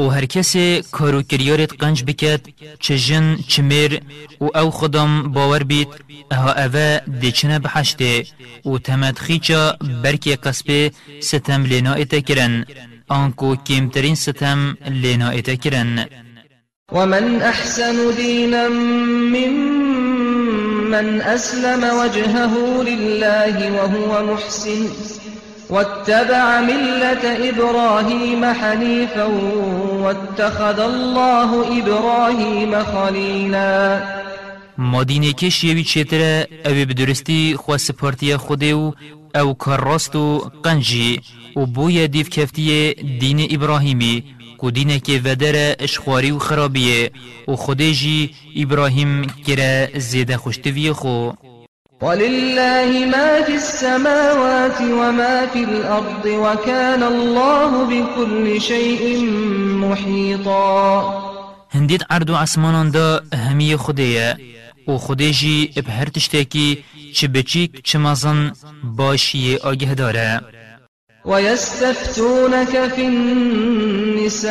و هر کسی کارو کریارت قنج بکد چه جن چه میر و أو خودم باور بید أها اوه دیچنه بحشته و تمت خیچا برکی قصبه ستم لینا ایتا کرن. آنکو کمترین ستم لینا ایتا کرن. ومن أحسن دينا ممن أسلم وجهه لله وهو محسن. واتبع ملة إبراهيم حنيفا واتخذ الله إبراهيم خليلا. مادینه کش یوی أو بدرستی خوا سپارتی خوده أو کار راست و قنجی و بوی دیف کفتی دین ابراهیمی. کو دینه ودر و خرابیه و خوده جی ابراهیم کره زیده خوشتوی خو. ولله ما في السماوات وما في الأرض وكان الله بكل شيء محيطا. هندید عرض و عسمانان دا همی خوده و خوده جی به هر تشتکی چه بچیک چه مزن باشی آگه داره. ويستفتونك في النساء.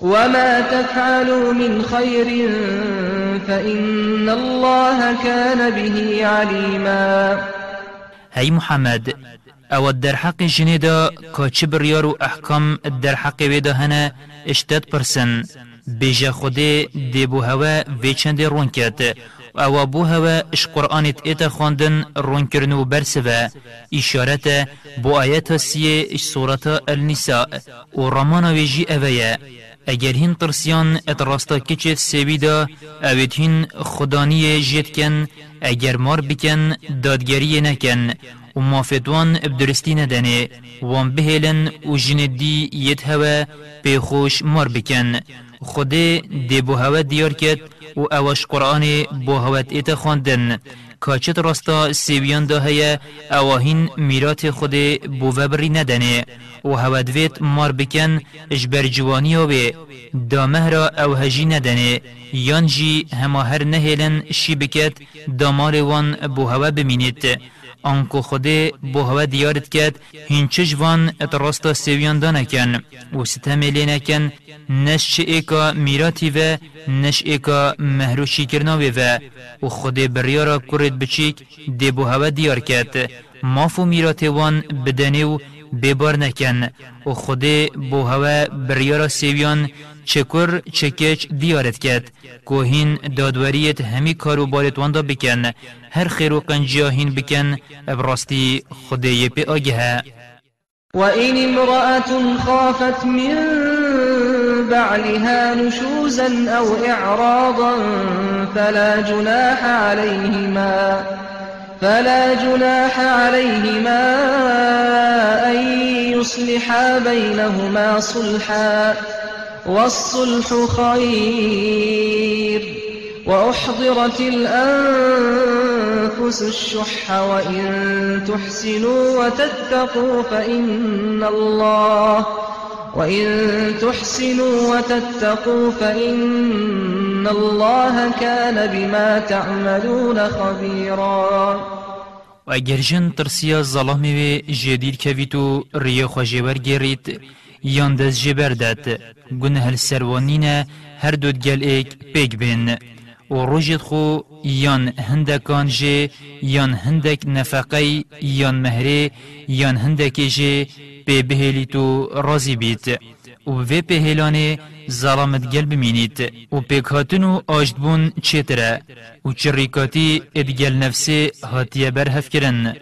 وما تفعلوا من خير فإن الله كان به عليما. هاي محمد أو در حق جنیدا که چه بریار و احکام در حق ویدا هنه اشتد پرسن. بیجا خوده دی بو هوا وی چند رون کرد؟ أو بو هوا اش قرآنت ایتا خواندن رون کرنو برسوه اشارت بو آیت سیه اش صورت النساء و رمان ویجی اوه اگر هین ترسیان ات راستا کچه سویدا اوید هین خدانی جید کن اگر مار بکن دادگری نکن. و مافدوان بدرستی ندنه. وان بهلن و جندی ید هوا خوش مار بکن. خود دی بو هوا دیار کد و اوش قرآن بو هوت ایت خواندن. کاچت راستا سیویان ده هیا اواهین میرات خود بو وبری ندنه و هودویت مار بکن اجبر جوانی و دامه را او هجی ندنه. یان جی همه هر نهیلن شی بکت دامار وان بو هوا بمینید آنکو خود بو هوا دیارت کرد هینچش وان ات راستا سیویان دانکن و ستم لینکن نش ایکا میراتی و نش ایکا مهروشی کرناوی و. و خود بریارا کرد بچیک دی بو هوا دیار کرد مافو میرات وان بدنه و ببار نکن. و خود بو هوا بریارا سیویان چکر چکچ دیارت کرد کوهین دادوریت همی کارو بارت واندا بکن. هر خیر و قنجیاهین بکن. ابراستی خدای پی آگه. وإن امرأة خافت من بعلها نشوزا أو إعراضا فلا جناح عليهما فلا جناح عليهما أن يصلحا بينهما صلحا والصلح خير. وأحضرت الأنفس الشح وإن تحسنوا وتتقوا فإن الله وإن تحسنوا وتتقوا فإن الله كان بما تعملون خبيرا. و اگر جن ترسیا ظلامي جديد كويتو ريو خجيور گريت یان دست جبر داد گنه هل سروانین هر دود گل ایک پیگ بین و روجت خو یان هندکان جه یان هندک نفقی یان مهره یان هندک جه به بهلی تو رازی بیت و وی پهلانه ظلامت گل بمینید و پیکاتن و آجدبون چیتره و چریکاتی ادگل نفسه هاتیه برهف کرن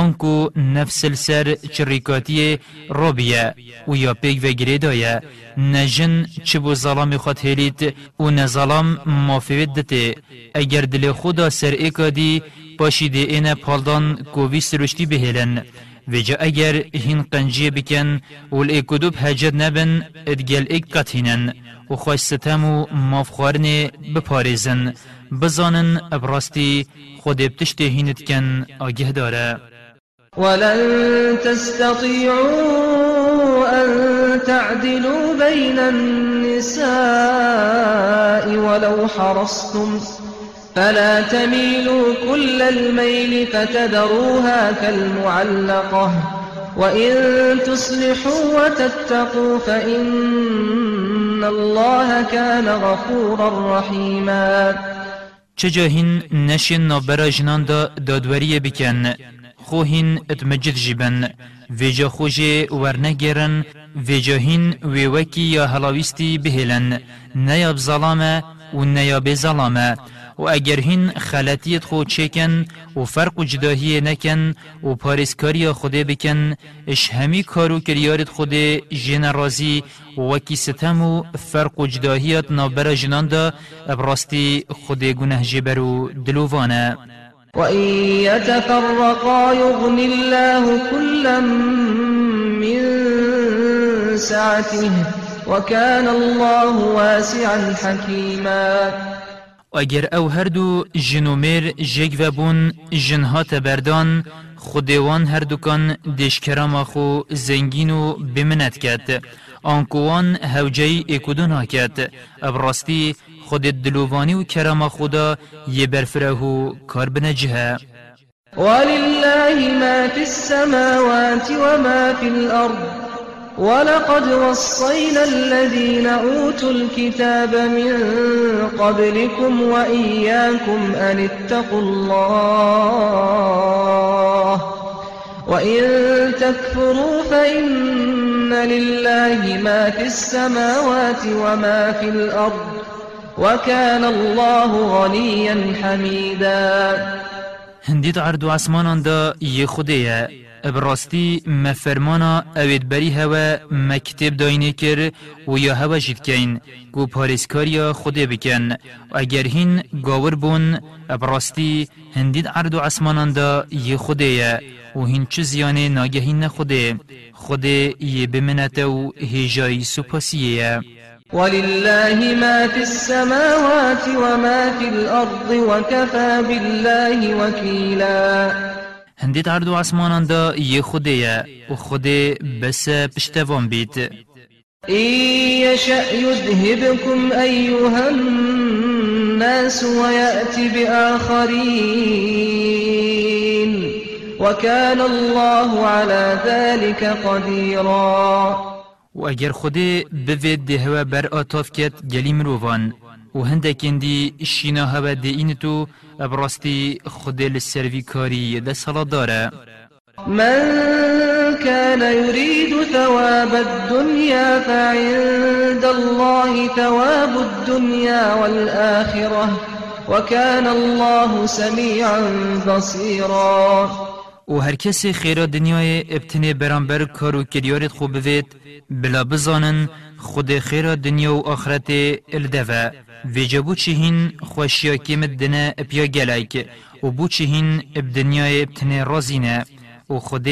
آنکو نفس السر چریکاتی روبیه و یا پیگ و گریدایه نجن چه بو ظلام خود هلید و نظلام مافید دته. اگر دل خدا سر اکادی پاشیده این پالدان کووی سرشتی بهلن وجا اگر هین قنجی بکن و الاکدوب هجد نبن ادگل اک قطینن. و خوش ستم و مافخوارن بپارزن بزانن ابراستی خود ابتشته هینت کن آگه داره. ولن تستطيعوا أن تعدلوا بين النساء ولو حرصتم فلا تميلوا كل الميل فتذروها كالمعلقة وإن تصلحوا وتتقوا فإن الله كان غفورا رحيما. چجاهين نشن نابرا جنان دا دادوریه بکن. خوهین اتمجد جبن ویجا خوشی ورنگرن ویجا هین ویوکی یا هلاویستی بهلن نیاب ظلامه و نیاب ظلامه و اگر هین خلطیت خود چکن و فرق و جداهی نکن و پارسکاری خوده بکن اش همی کارو کریارت خود جن رازی و وکی ستم و فرق و جداهیت نابرا جنان دا ابراستی خود گنه جبرو دلووانه وإن يتفرقا يغن الله كلا من سعته وكان الله واسعا حكيما. اگر أو هر دو جنومیر جگ و بون جنها تبردان خودوان هر دوکان دشکرام خو زنگین و بمنت کد آنکوان هوجی اکودون کد ابراستی خود دلووانی و کرام خدا یه برفره کار بنجه ولله ما في السماوات وما في الأرض ولقد وصينا الذين أوتوا الكتاب من قبلكم وإياكم أن اتقوا الله وإن تكفروا فإن لله ما في السماوات وما في الأرض وكان الله غنيا حميدا. هندید عرض و عسمانان دا یه خوده براستی مفرمانا اوید بری هوا مکتب داینه کر و یا هوا جید کن گو پاریسکاریا خوده بکن. و اگر هین گاور بون براستی هندید عرض و عسمانان دا یه و هین چه زیانه ناگهین نخوده. خوده یه بمنت و هجایی سپاسیه ولله ما في السماوات وما في الأرض وكفى بالله وكيلا. هندید هر دو آسمانان دا یه خوده و خوده بس پشتوان بید إن يشأ يذهبكم أيها الناس ويأتي بآخرين وكان الله على ذلك قديرا. و اگر خوده بوید ده هوا بر آتاف کت گلی مروفان. و هندکین دی شینا هوا دی این تو ابراستی خوده لسروی کاری ده سلا داره. من كان يريد ثواب الدنيا فعند الله ثواب الدنيا والآخرة وكان الله سميعا بصيرا و هر کسی خیرا دنیای ابتنه برانبر کارو کریارت خوب بوید بلا بزانن خود خیرا دنیا و آخرت الدوه و جبو چهین خوشیا کم دنه اپیا گلایک و بو چهین اب دنیای ابتنه رازینه و خود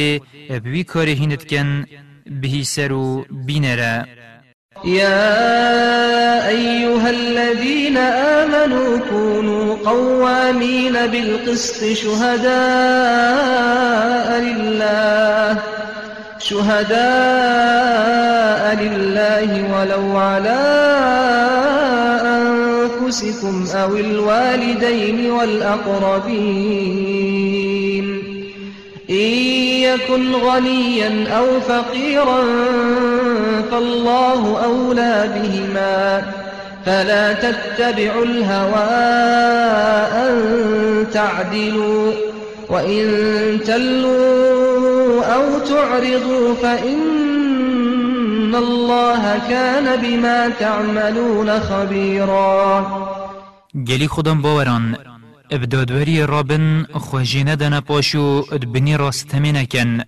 ابوی کاری هینت کن بهی سر و بینره يا أيها الذين آمنوا كونوا قوامين بالقسط شهداء لله شهداء لله ولو على أنفسكم أو الوالدين والأقربين. إن يكن غنيا أو فقيرا فالله أولى بهما فلا تتبعوا الهوى أن تعدلوا وإن تلوا أو تعرضوا فإن الله كان بما تعملون خبيرا. گلی خودم باوران ابدادوری رابن خوشینه دن پاشو ادبنی راستمی نکن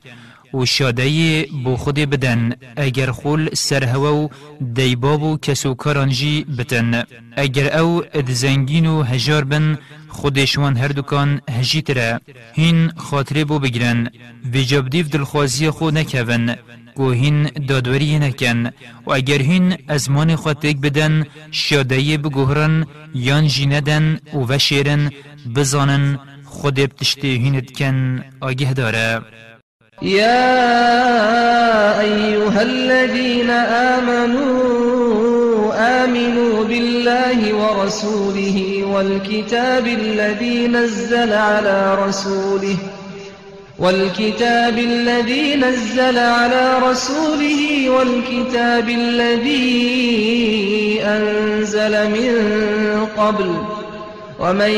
و شادهی بو خود بدن. اگر خول سرهوا و دیباب و کسوکارانجی بتن. اگر أو ادزنگین و هجار بن خودشوان هر دکان هجی تره. هین خاطره بو بگرن و جبدیف دلخوازی خود نکون گو هین دادوری نکن. و اگر هین ازمان خود تک بدن شادهی بگوهرن یان جی ندن و وشیرن. بزانن خود بتشتی هینت کن آگه داره. يا أيها الذين آمنوا آمنوا بالله ورسوله والكتاب الذي نزل على رسوله والكتاب الذي نزل على رسوله والكتاب الذي أنزل من قبل ومن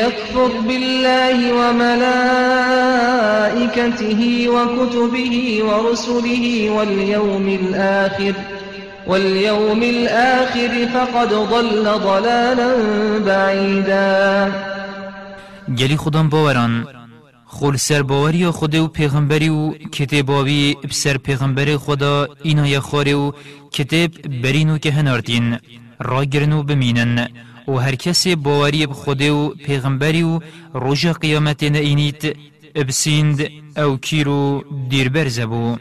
يكفر بالله وملائكته وكتبه ورسله واليوم الآخر واليوم الآخر فقد ضل ضلالا بعيدا. گلی خودم باوران خول سر باوری خود و پیغمبری و کتاباوی بسر پیغمبر خدا اینا یا خاره و کتاب برینو که هنارتین را گرنو بمینن. و هر کسی باوری بخود و پیغمبری و روژ قیامت نینیت بسیند أو کیرو دیر برزبو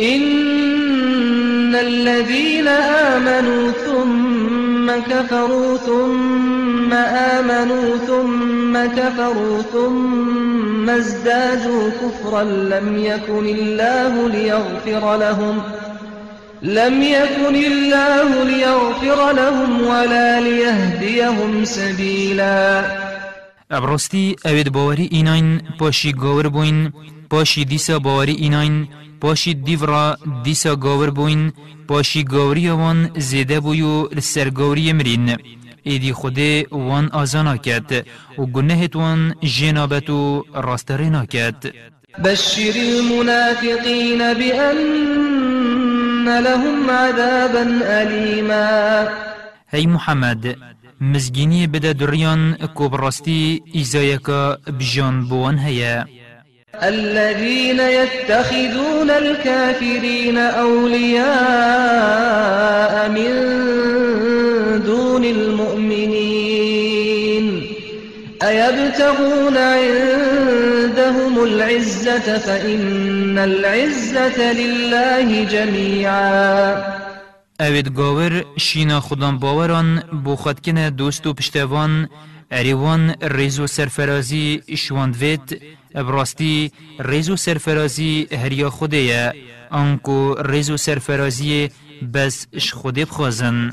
إن الذين آمنوا ثم كفروا ثم آمنوا ثم كفروا ثم ازدادوا كفرا لم يكن الله ليغفر لهم. لم يكن الله ليغفر لهم ولا ليهديهم سبيلا. ابرستی اوید باوری ایناین پاشی گاور بوین پاشی دیسا باوری ایناین پاشی دیورا دیسا گاور بوین پاشی گاوری وان زیده بویو لسر گاوری مرین ایدی خوده وان آزانا کد و گنهت وان جنابت و راسترنا کد بشر المنافقين بأن لهم عذابا أليما. هی محمد مزگینی بده دریان کوبراستی ایزایکا بجان بوان هیا. الذين يتخذون الكافرين أولياء من دون المؤمنين. أيبتغون عندهم العزة فإن العزة لله جميعا. اوید گاور شینا خودان باوران بو خود کنه دوست و پشتوان اریوان ریزو سرفرازی شواندوید براستی ریزو سرفرازی هریا خوده آنکو ریزو سرفرازی بس اش خوده بخوازن.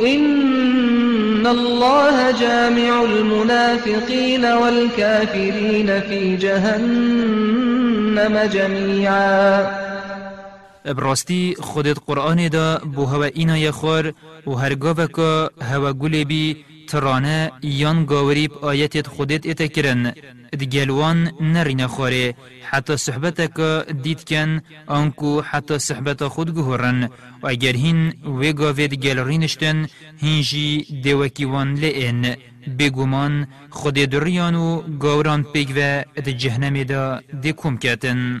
إن الله جامع المنافقين والكافرين في جهنم جميعا. براستی خودت قرآن دا بو هوا اینا یخور و هرگاه که هوا گلی بی ترانه یان گاوریب آیتت خودت اتکرن دگلوان نرین خوره حتی صحبتك دید کن آنکو حتی صحبت خود گهورن و اگر هین و گاوید گل رینشتن هینجی دوکیوان لئن بگومان خود دریان و گاوران پیگ و جهنم دا دکوم کتن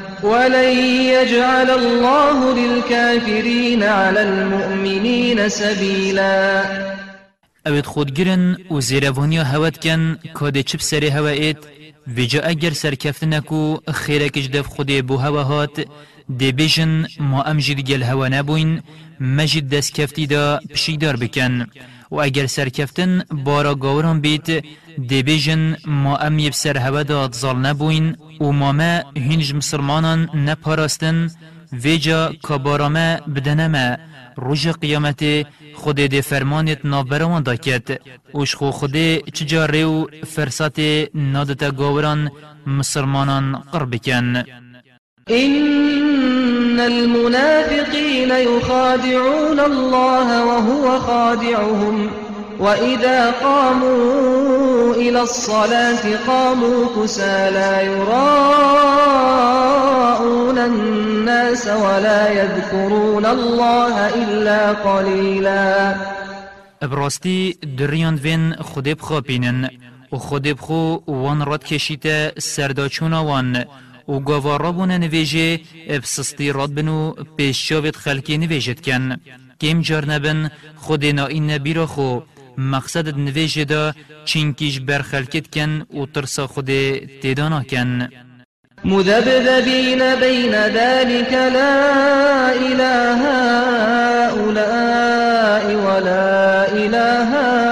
ولن يجعل الله للكافرين على المؤمنين سبيلا. اوید خودگرن و زیروانیا هوت کن کاده چپ سری هوایت ویجا اگر سرکفتنکو خیرکش دف خودی بو هوا هات دی بیجن ما ام جید گل هوا نبوین مجید دست کفتی دا پشیدار بکن و اگر سرکفتن بارا گاوران بیت دی بیجن ما ام یب سر هوا دا اتزال نبوین و ما ما هنج مسلمانان نپاراستن ویجا کبارامه بدنمه روژ قیامت خود دی فرمانت نابروان دا کت اوش خو خود چجاره و فرسات نادتا گاوران مسلمانان قرب کن المنافقين يخادعون الله وهو خادعهم وإذا قاموا إلى الصلاة قاموا كسى لا يراءون الناس ولا يذكرون الله إلا قليلا. ابراستی دریان وین خود بخوابینن و بخو وان رد کشیت سرداچونا وان و گوارا بونه نویجه ابسستی راد بنو پیشاوت خلکی نویجت کن. کم جار نبن خود نائین نبی خو. مقصد نویجه دا چینکیش برخلکت کن و ترسا خود تیدانا کن. مذبذبين بين ذلك لا إله هؤلاء ولا إله هؤلاء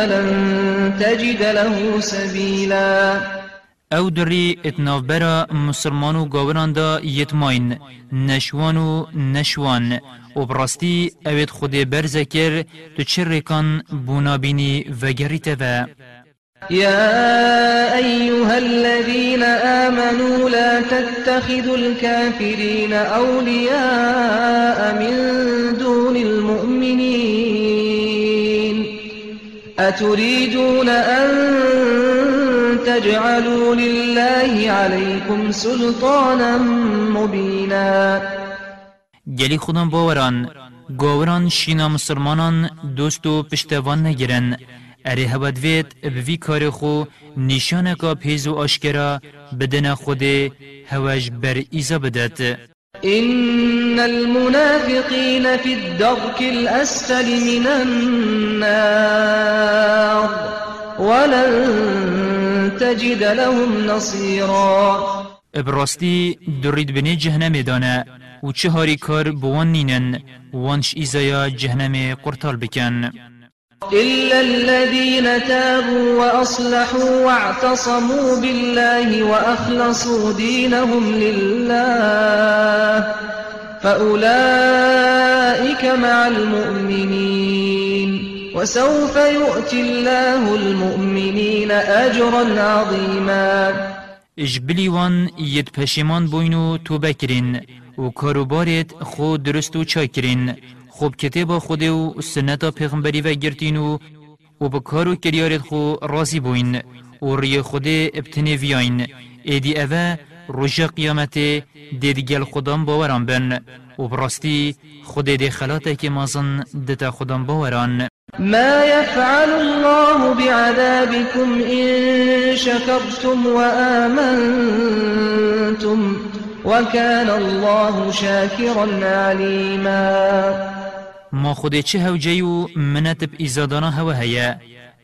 فلن تجد له سبيلا. أو دری اتناف برا مسلمان و گاوران دا یتماین نشوان و نشوان و براستی اوید خود برزکر تو چه ریکان بونابینی وگریت و يا أيها الذين آمنوا لا تتخذوا الكافرين أولياء من دون المؤمنين. أتريدون أن تجعلوا لله عليكم سلطانا مبينا. گلی خودم باوران گاوران شینا مسلمانان دوست و پشتوان نگیرن. اره هبد وید بوی کار خو نشانه کا پیز و آشکرا بدن خود هواج بر ایزا بدت. إن المنافقين في الدرك الأسفل من النار ولن تجد لهم نصيرا. ابراستی درید بنی جهنم دانه و چه هاری کار بوان وانش ایزایا جهنم قرطال بکن. إلا الذين تابوا وأصلحوا واعتصموا بالله وأخلصوا دينهم لله فأولئك مع المؤمنين وسوف يؤتي الله المؤمنين أجرا عظيما اجبلی وان ید پشیمان بوینو توبة کرین و خود درست و چای کرین خوب کتاب خود و سنت پیغمبری و گرتین و و به کارو کریارت خو راضی بوین و ری خود ابتنی ویاین. ایدی اوه رجا قیامت دیدگل خودم باوران بن و براستی خود دی خلاته که مازن دتا خودم باوران. ما يفعل الله بعذابكم إن شكرتم وآمنتم وكان الله شاكرا عليما ما خود چه هوجی و منت ب ایزادانا هوا هیا.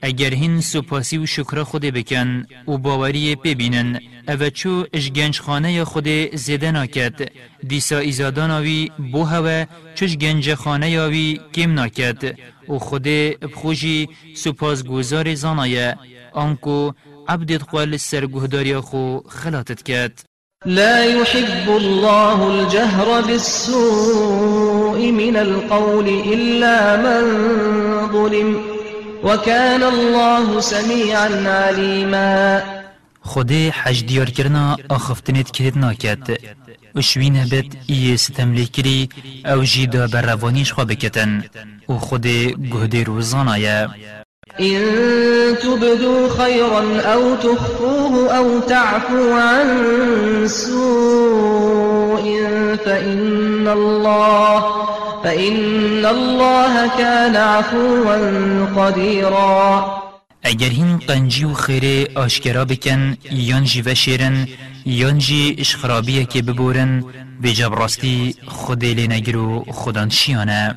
اگر هین سپاسی و شکر خود بکن و باوری ببینن. او چو اش خانه خود زیده ناکد دیسا ایزاداناوی بو هوا چوش گنج خانه یاوی کم ناکد و خود بخوشی سپاس گوزار زانایه. آنکو عبدت خوال سرگهداری خو خلاتت کد لا يحب الله الجهر بالسوء من القول إلا من ظلم وكان الله سميعا عليما. خودی حج دیار کرنا آخفتنیت کرد ناکد و شوین هبت ایه ستملی کری أو جیدا بر روانیش خواه بکتن و خودی گهده روزانایه إن تبدوا خيرا أو تخفوه أو تعفو عن سوء فإن الله فإن الله كان عفوا قديرا. اگر هین قنجی و خیره آشکرا بکن یان جی و شیرن یان جی اشخرابیه که ببورن به جبراستی خود لنگرو خودان شیانه.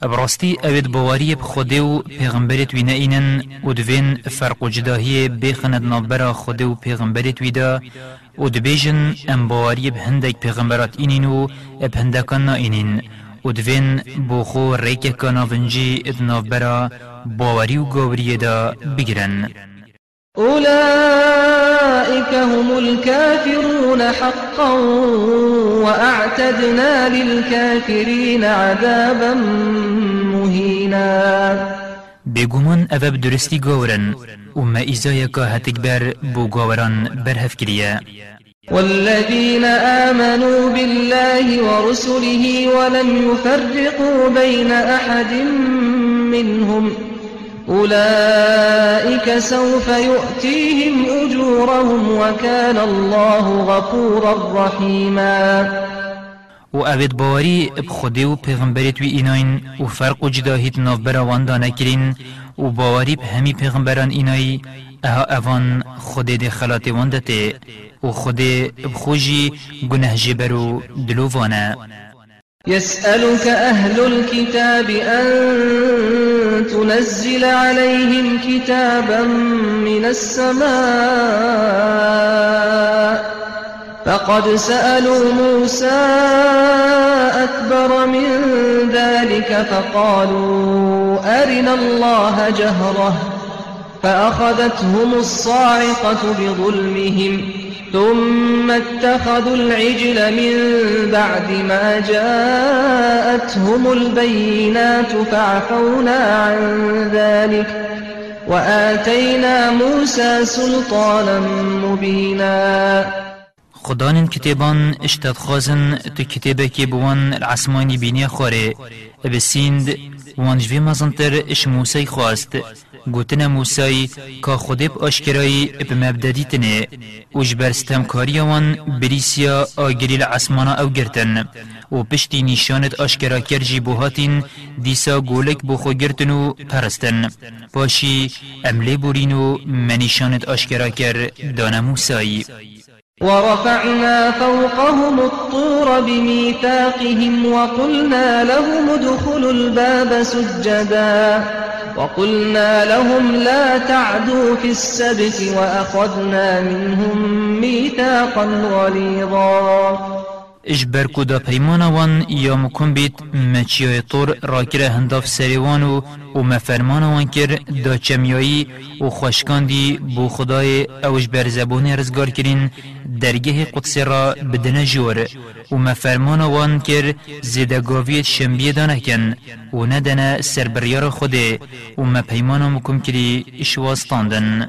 براستی اوید بواری بخوده و پیغمبرت وی نینن و دوین فرق و جداهی بخند نابرا خوده و پیغمبرت ویدا و دبیجن ام بواری بهندک پیغمبرات اینین و بهندکان ناینین و دوین بوخو ریک کاناونجی ادنابرا بواری و گوری دا بگرن أولئك هم الكافرون حقا وأعتدنا للكافرين عذابا مهينا. بگومان اوه بدرستی گورن و ما ایزای که هتک بر بو گوران برهف کریه والذين آمنوا بالله ورسله ولم يفرقوا بين أحد منهم أولئك سوف يؤتيهم أجورهم وكان الله غفورا رحيما. و اوید باوری بخوده و پیغمبرت وی ایناین و فرق و جداهیت ناف براوان دانه کرین و باوری به همی پیغمبران اینایی أها اوان خود ده خلات وندته و خود بخوجی گنه جبرو دلووانه. يسألك أهل الكتاب أن تنزل عليهم كتابا من السماء. فقد سألوا موسى أكبر من ذلك فقالوا أرنا الله جهرة. فأخذتهم الصاعقة بظلمهم ثم اتخذوا العجل من بعد ما جاءتهم البينات فعفونا عن ذلك وآتينا موسى سلطانا مبينا. خدان كتابان اشتاد خازن تو كتابك بوان العسماني بيني خوري بسيند وانجوی مزنتر اش موسى خواست. گوتن موسای که خودب آشکرایی به مبددی تنه وش برستم کاری وان بریسیا آگری العسمانا أو گرتن و پشتی نیشانت آشکرا کرجی بوهاتین دیسا گولک بخو گرتن و پرستن. پاشی املی بورینو منیشانت آشکرا کر دان موسایی ورفعنا فوقهم الطور بميثاقهم وقلنا لهم ادخلوا الباب سجدا وقلنا لهم لا تعدوا في السبت وأخذنا منهم ميثاقا غليظا. اجبر کدا پیمانا وان یا مکن بید مچیای طور را کره هنداف سریوانو و مفرمانا وان کر دا چمیایی و خوشکاندی بو خدای اوش بر زبون رزگار کرین درگه قدس را بدن جور و مفرمانا وان کر زیدگاویت شنبیه دانکن و ندن سربریار خوده و مپیمانا مکن کری اشواستاندن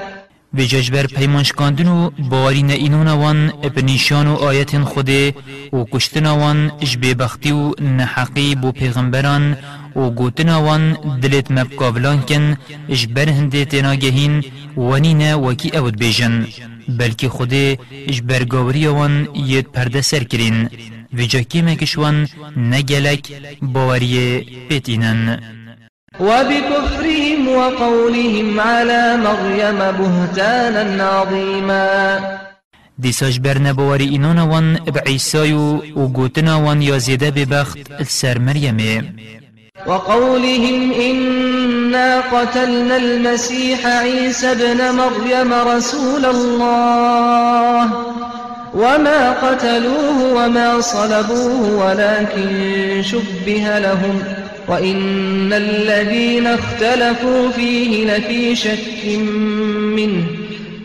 به ججبر پیمانشکاندن و باوری نئینون وان اپنیشان و آیت خوده و کشتن وان جبه بختی و نحقی بو پیغمبران و گوتن وان دلت مبکاولان کن جبر هنده تناگهین وانین وکی اود بیجن بلکه خوده جبر گاوری وان ید پرده سر کرین. و جاکی مکشوان نگلک باوری پیتینن وقولهم على مريم بهتانا عظيما. دیساش برنبواری اینانا وان بعیسایو و گوتنا وان یا زیده ببخت السر مريم وقولهم إنا قتلنا المسيح عيسى ابن مريم رسول الله. وما قتلوه وما صلبوه ولكن شبه لهم. وإن الذين اختلفوا فيه لفي شك منه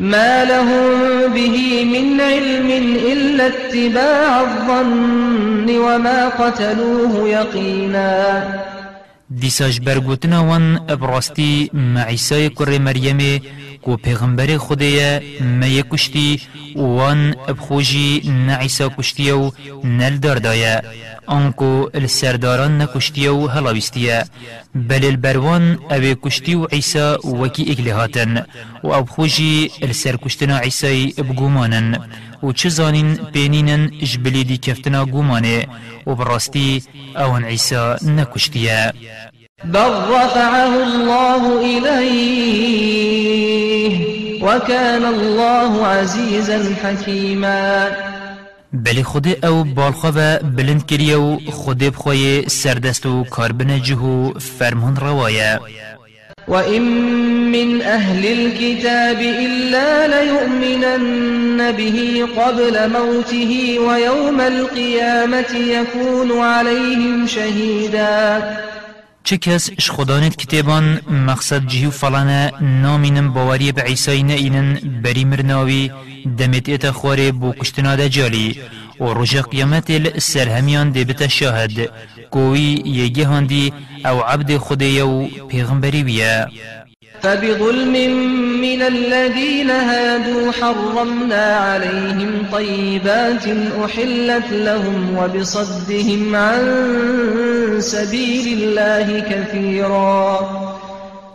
ما لهم به من علم إلا اتباع الظن وما قتلوه يقينا دیساش برگوتنا وان ابراستی معیسای کر مریم کو پیغمبر خودیا می کشتی وان ابخوجی نعیسا کشتی و نل داردایا آنکو السرداران نکشتی و هلاویستیا بل البروان أو کشتی و عیسا وکی اگلهاتن و ابخوجی السر کشتنا عیسای بگومانن و چه زانین بینینن جبلی دی کفتنا گومانه و براستی اون عیسا نکشتیا بل رفعه الله إليه وكان الله عزيزا حكيما. بلی خود أو بالخواه بلند کریه و خود بخواه سردست و کاربن جهو فرمان روايه وإن من أهل الكتاب إلا ليؤمنن به قبل موته ويوم القيامة يكون عليهم شهيداً. چه کس اش خدانت کتابان مقصد جهو فلانه نامینم باوری به عیسی نینن بری مرناوی دمت ایتا خواره بو کشتنا دجالی و رجا قیامت سرهمیان دی بتا شاهد کوی یگی هاندی أو عبد خودیو پیغمبری بیا فبظلم من الذين هادوا حرمنا عليهم طيبات أحلت لهم وبصدهم عن سبيل الله كثيرا.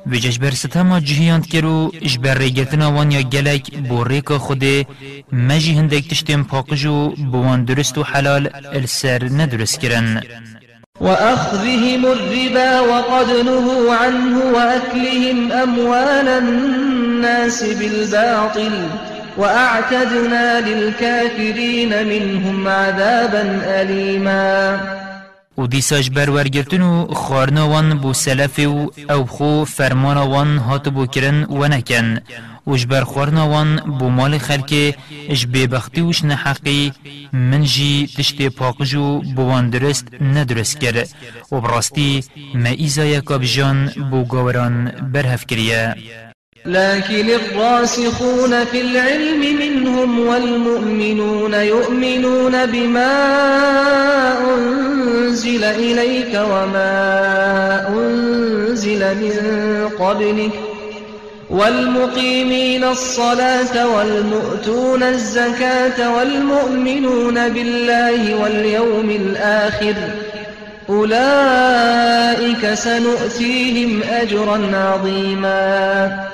ویجش بر ستما جهیاند کرو اش بر ریگتنا وانیا گلک بو ریکا خوده مجی هندک تشتیم پاقجو بوان درست و حلال السر ندرست کرن. وأخذهم الربا وقد نهوا عنه وأكلهم أموال الناس بالباطل وأعتدنا للكافرين منهم عذابا أليما. و دیساش برورگرتن و خارنوان بو سلف أو خو فرمانوان هات بو کرن و نکن وش برخورنوان بو مال خلکه اش ببختی وش نحقی من جی تشتی پاقجو بوان درست ندرست کر و براستی ما ایزا یکا بجان بو گوران برهف کریه لكن الراسخون في العلم منهم والمؤمنون يؤمنون بما أنزل إليك وما أنزل من قبلك والمقيمين الصلاة والمؤتون الزكاة والمؤمنون بالله واليوم الآخر أولئك سنؤتيهم أجرا عظيما.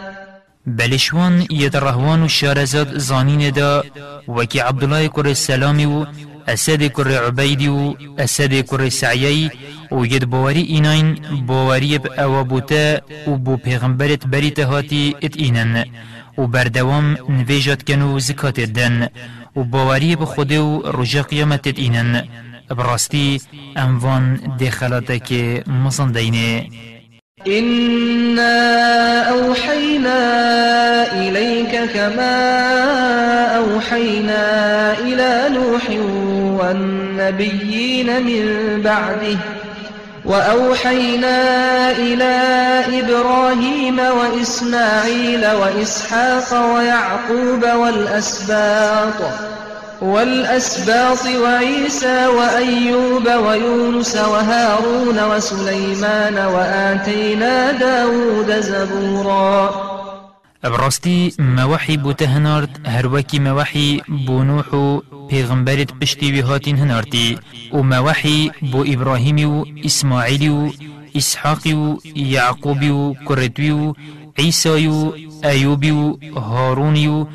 بلشوان يترهوان الشارزات زانين دا وكي عبد الله كر السلامي و أسد كر عبيدي و أسد كر سعيي و ید باوری ایناین باوری أو بوتا و بو پیغمبرت بریت هاتی ات اینن و بردوام نویجات کنو زکات دن و باوری ب خوده و رجا قیامت ات اینن براستی اموان دخلاتك مصندين. إنا أوحينا إليك كما أوحينا إلى نوح والنبيين من بعده. وأوحينا إلى إبراهيم وإسماعيل وإسحاق ويعقوب والأسباط والأسباط وعيسى وأيوب ويونس وهارون وسليمان وآتينا داود زبورا. ابراستی موحی بوته هنارد هر وکی موحی بو نوح و پیغمبرت پشتی وی هاتین هنارتی و موحی بو ابراهیم و اسماعیل و اسحاق و یعقوب و کرتوی و عیسی و ایوب و و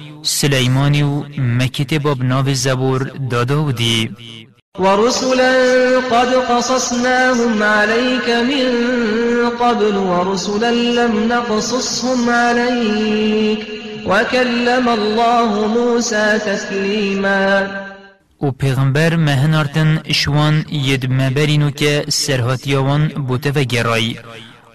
و بناو زبور دادا ودی ورسلا قد قصصناهم عليك من قبل ورسلا لم نقصصهم عليك وكلم الله موسى تسليما و پیغمبر مهنارتن اشوان ید مبرینو که سرهاتیاوان بوته و گرای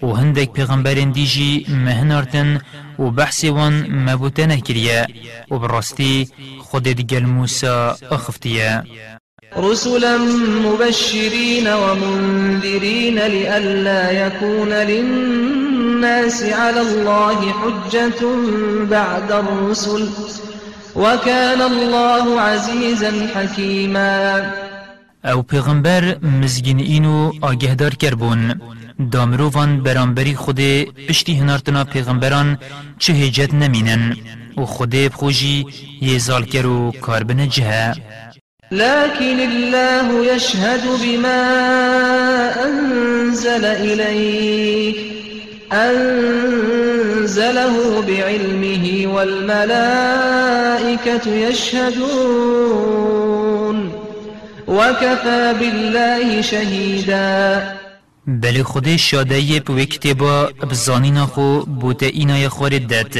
و هندک پیغمبرین دیجی مهنارتن و بحثی وان مبوته نکریه و براستی خود دیگل موسى اخفتیه رسلا مبشرين ومنذرين لئلا يكون للناس على الله حجة بعد الرسل وكان الله عزيزا حكيما. أو پیغمبر مزگین اینو آگهدار کربون. دامروان برانبری خود پشتی هنارتنا پیغمبران چه هجت نمینن. و خود بخوجی یه زال کرو کار بنجه. لكن الله يشهد بما أنزل إليك. أنزله بعلمه والملائكة يشهدون. وكفى بالله شهيدا. بل خود شادهی بو کتبا بزانینا خو بوته اینای خورد داد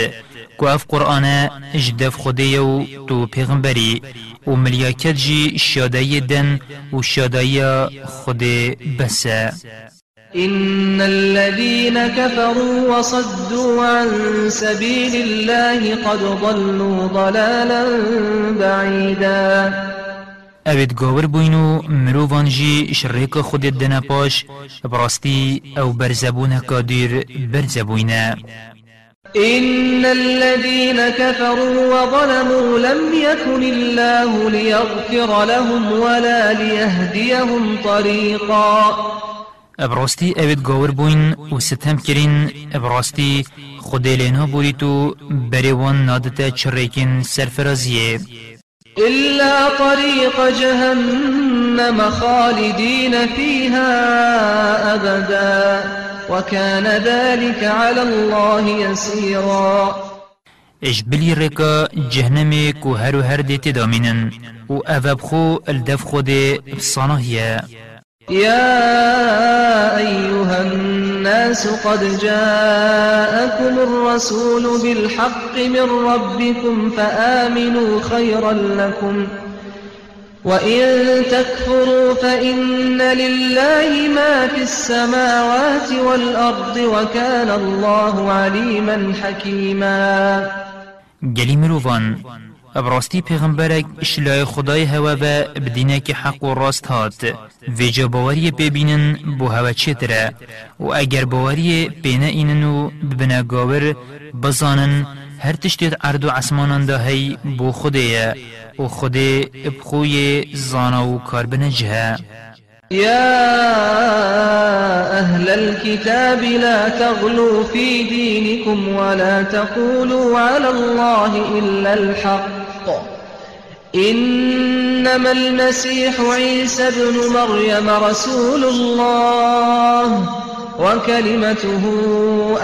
کو اف قرآن اجدف خودی و تو پیغمبری. و ملیاکت جی شادهی دن و شادهی خود بسه. إن الذين كفروا وصدوا عن سبيل الله قد ضلوا ضلالا بعيدا. اوید گاور بوینو مروفان جی شریک خود دنا پاش براستی أو برزبون کادیر برزبوینه إن الذين كفروا وظلموا لم يكن الله ليغفر لهم ولا ليهديهم طريقا. ابراستی اوید گاور بوین و ستم کرین ابراستی خود لینا بوریتو بریوان نادتا چریکن سرفرازیه إلا طريق جهنم خالدين فيها أبدا. وكان ذلك على الله يسيرا. اجبلی رکا جهنم کو هر و هر دیتی دامینن و اواب خو الدف خود صانهیه يا أيها الناس قد جاءكم الرسول بالحق من ربكم فآمنوا خيرا لكم وإن تكفروا فإن لله ما في السماوات والأرض وكان الله عليما حكيما. گلی مروفان ابراستی پیغمبرک اشلای خدای هوا و بدینه که حق و راست هات و جا باوری ببینن بو هوا چتره و اگر باوری بینه اینن و ببنه گاور بزانن هر تشتید عرض و عسمانان ده هی بو خوده و خوده بخوی زانا و کار بنجه يا أهل الكتاب لا تغلوا في دينكم ولا تقولوا على الله إلا الحق. إنما المسيح عيسى ابن مريم رسول الله وكلمته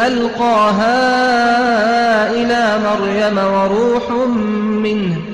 ألقاها إلى مريم وروح منه.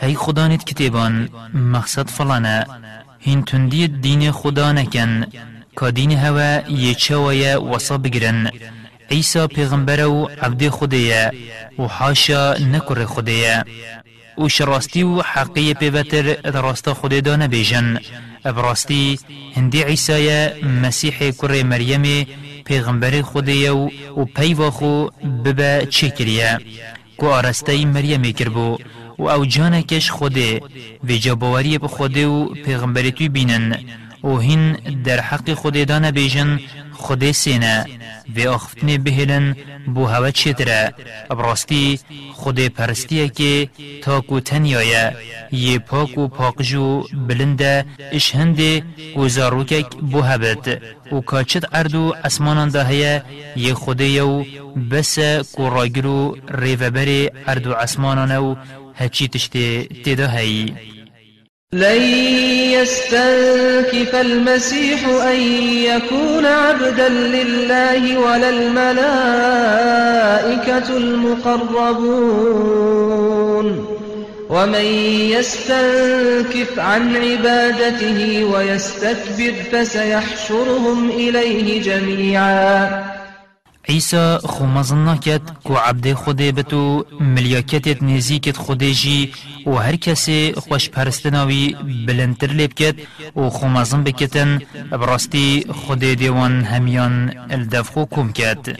هی خدا نت کتابان مقصد فلانه هین تندی دین خدا نکن که دین هوا یه چویا وصا بگرن عیسی پیغمبر و عبد خدایه و حاشا نکر خدایه و شراستی و حقی پیوتر راستا خدا دانه بیجن ابراستی هندی عیسی مسیح کر مریم پیغمبر خدایه و پیوا خو ببا چه کریه کو آرسته مریم کربو و او جانکش خوده و جابواری به خوده و پیغمبری توی بینن. و هین در حق خوده دانه بیجن خوده سینه و آخفتنه بهلن بو هوا چتره براستی خوده پرستیه که تاکو تنیایه. یه پاک و پاکجو بلنده اش هنده گزاروکک بو هبت. و کاچت اردو اسمانان ده هیه یه خوده یو بس کو راگرو ریوبر اردو اسمانانو هچی تشتی تدا هی لن يستنكف المسيح أن يكون عبدا لله ولا الملائكة المقربون. ومن يستنكف عن عبادته ويستكبر فسيحشرهم إليه جميعا. عیسی خو مزن نکد کو عبد خوده بتو ملیاکتت نزیکت خوده جی و هر کسی خوش پرستناوی بلندتر لیب کد و خو مزن بکتن براستی خوده دیوان همیان الدفخو کم کد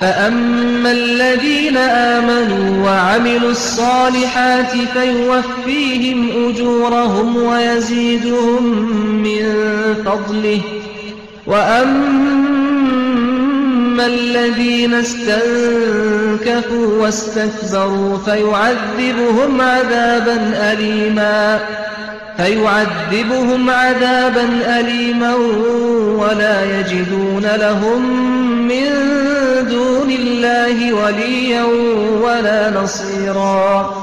فأما الذين آمنوا وعملوا الصالحات فيوفيهم أجورهم ويزيدهم من فضله. وأما أما الذين استنكفوا واستكبروا فيعذبهم عذابا أليما فيعذبهم عذابا أليما ولا يجدون لهم من دون الله وليا ولا نصيرا.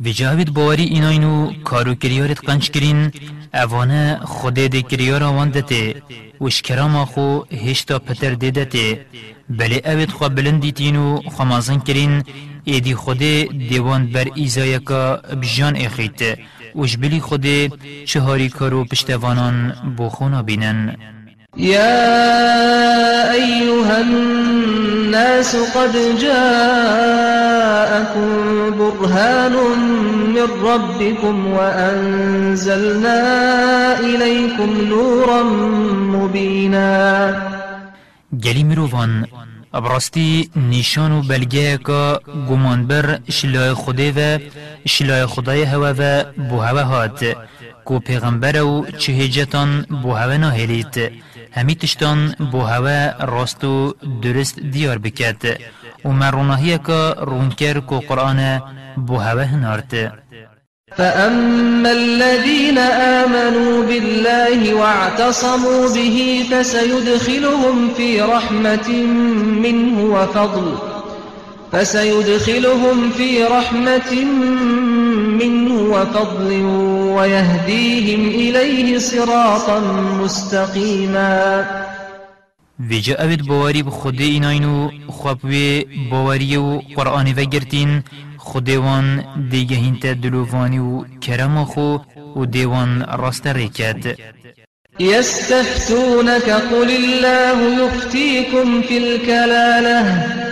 بجاوید باوری ایناینو کارو کریارت قنچ کرین اوانه خود ده کریار آواندته وشکرام خو هشتا پتر دیدته بله اوید خو بلندیتین و خمازن کرین ایدی خود دیوان بر ایزایکا بجان اخیت. وجبلی خود چهاری کارو پشتوانان بخونا بینن. يا أيها الناس قد جاءكم برهان من ربكم وأنزلنا إليكم نورا مبينا. گلی مروفان ابراستی نشان و بلگه که گمان بر شلای خوده و شلای خدای هوا و بو هوا هات. کو پیغمبر و چه هجتان بو هوا ناهلید همی تشتان بو هوا راست و درست دیار بکد و مرونهیه که رونکر کو قرآن بو هوا هنارد. فأما الذين آمنوا بالله واعتصموا به فسيدخلهم في رحمة منه وفضل فسيدخلهم في رحمة منه وفضل ويهديهم إليه صراطا مستقيما. ویجا اوید باوری بخوده ایناینو خوابوی باوری و قرآن وگرتین خودوان دیگه هینت دلووانی و کرم خو و دیوان راست ریکد يستفتونك قل الله يفتيكم في الكلالة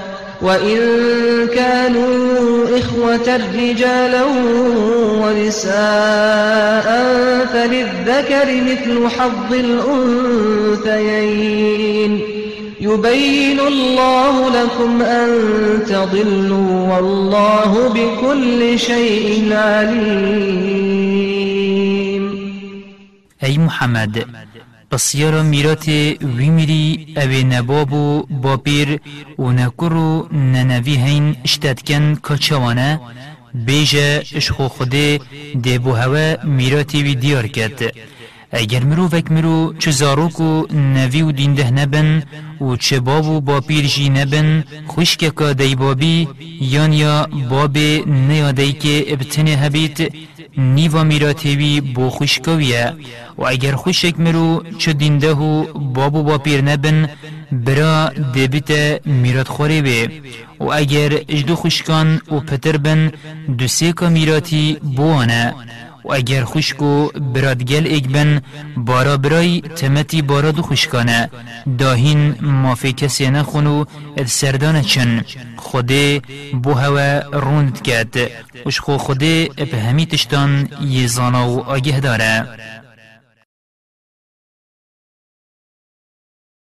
وإن كانوا إخوة رجالا ونساء فللذكر مثل حظ الأنثيين يبين الله لكم أن تضلوا والله بكل شيء عليم ای محمد بسیار میرات وی میری اوی نبابو باپیر و نکرو ننوی هین اشتدکن کچوانه بیجه اشخو خوده ده بو هوا میراتی وی دیار کد. اگر مرو وک مرو چه زاروکو نوی و دینده نبن و چه بابو با پیرجی نبن خوشک که دی بابی یان یا باب نیادی که ابتنه هبیت نیوا میراتیوی بو خوشکویه و اگر خوشک مرو چه دینده و بابو با پیر نبن برا دبیت میرات خوری بی و اگر اجدو خوشکان و پتر بن دو سیکا میراتی بوانه و اگر خوشکو برادگل ایک بن بارا برای تمتی بارا دو خوشکانه داهین مافی کسی نخونو اد سردان چن. خوده بو هوا روند کد وش خو خوده اپ همی تشتان یه زانا و آگه داره.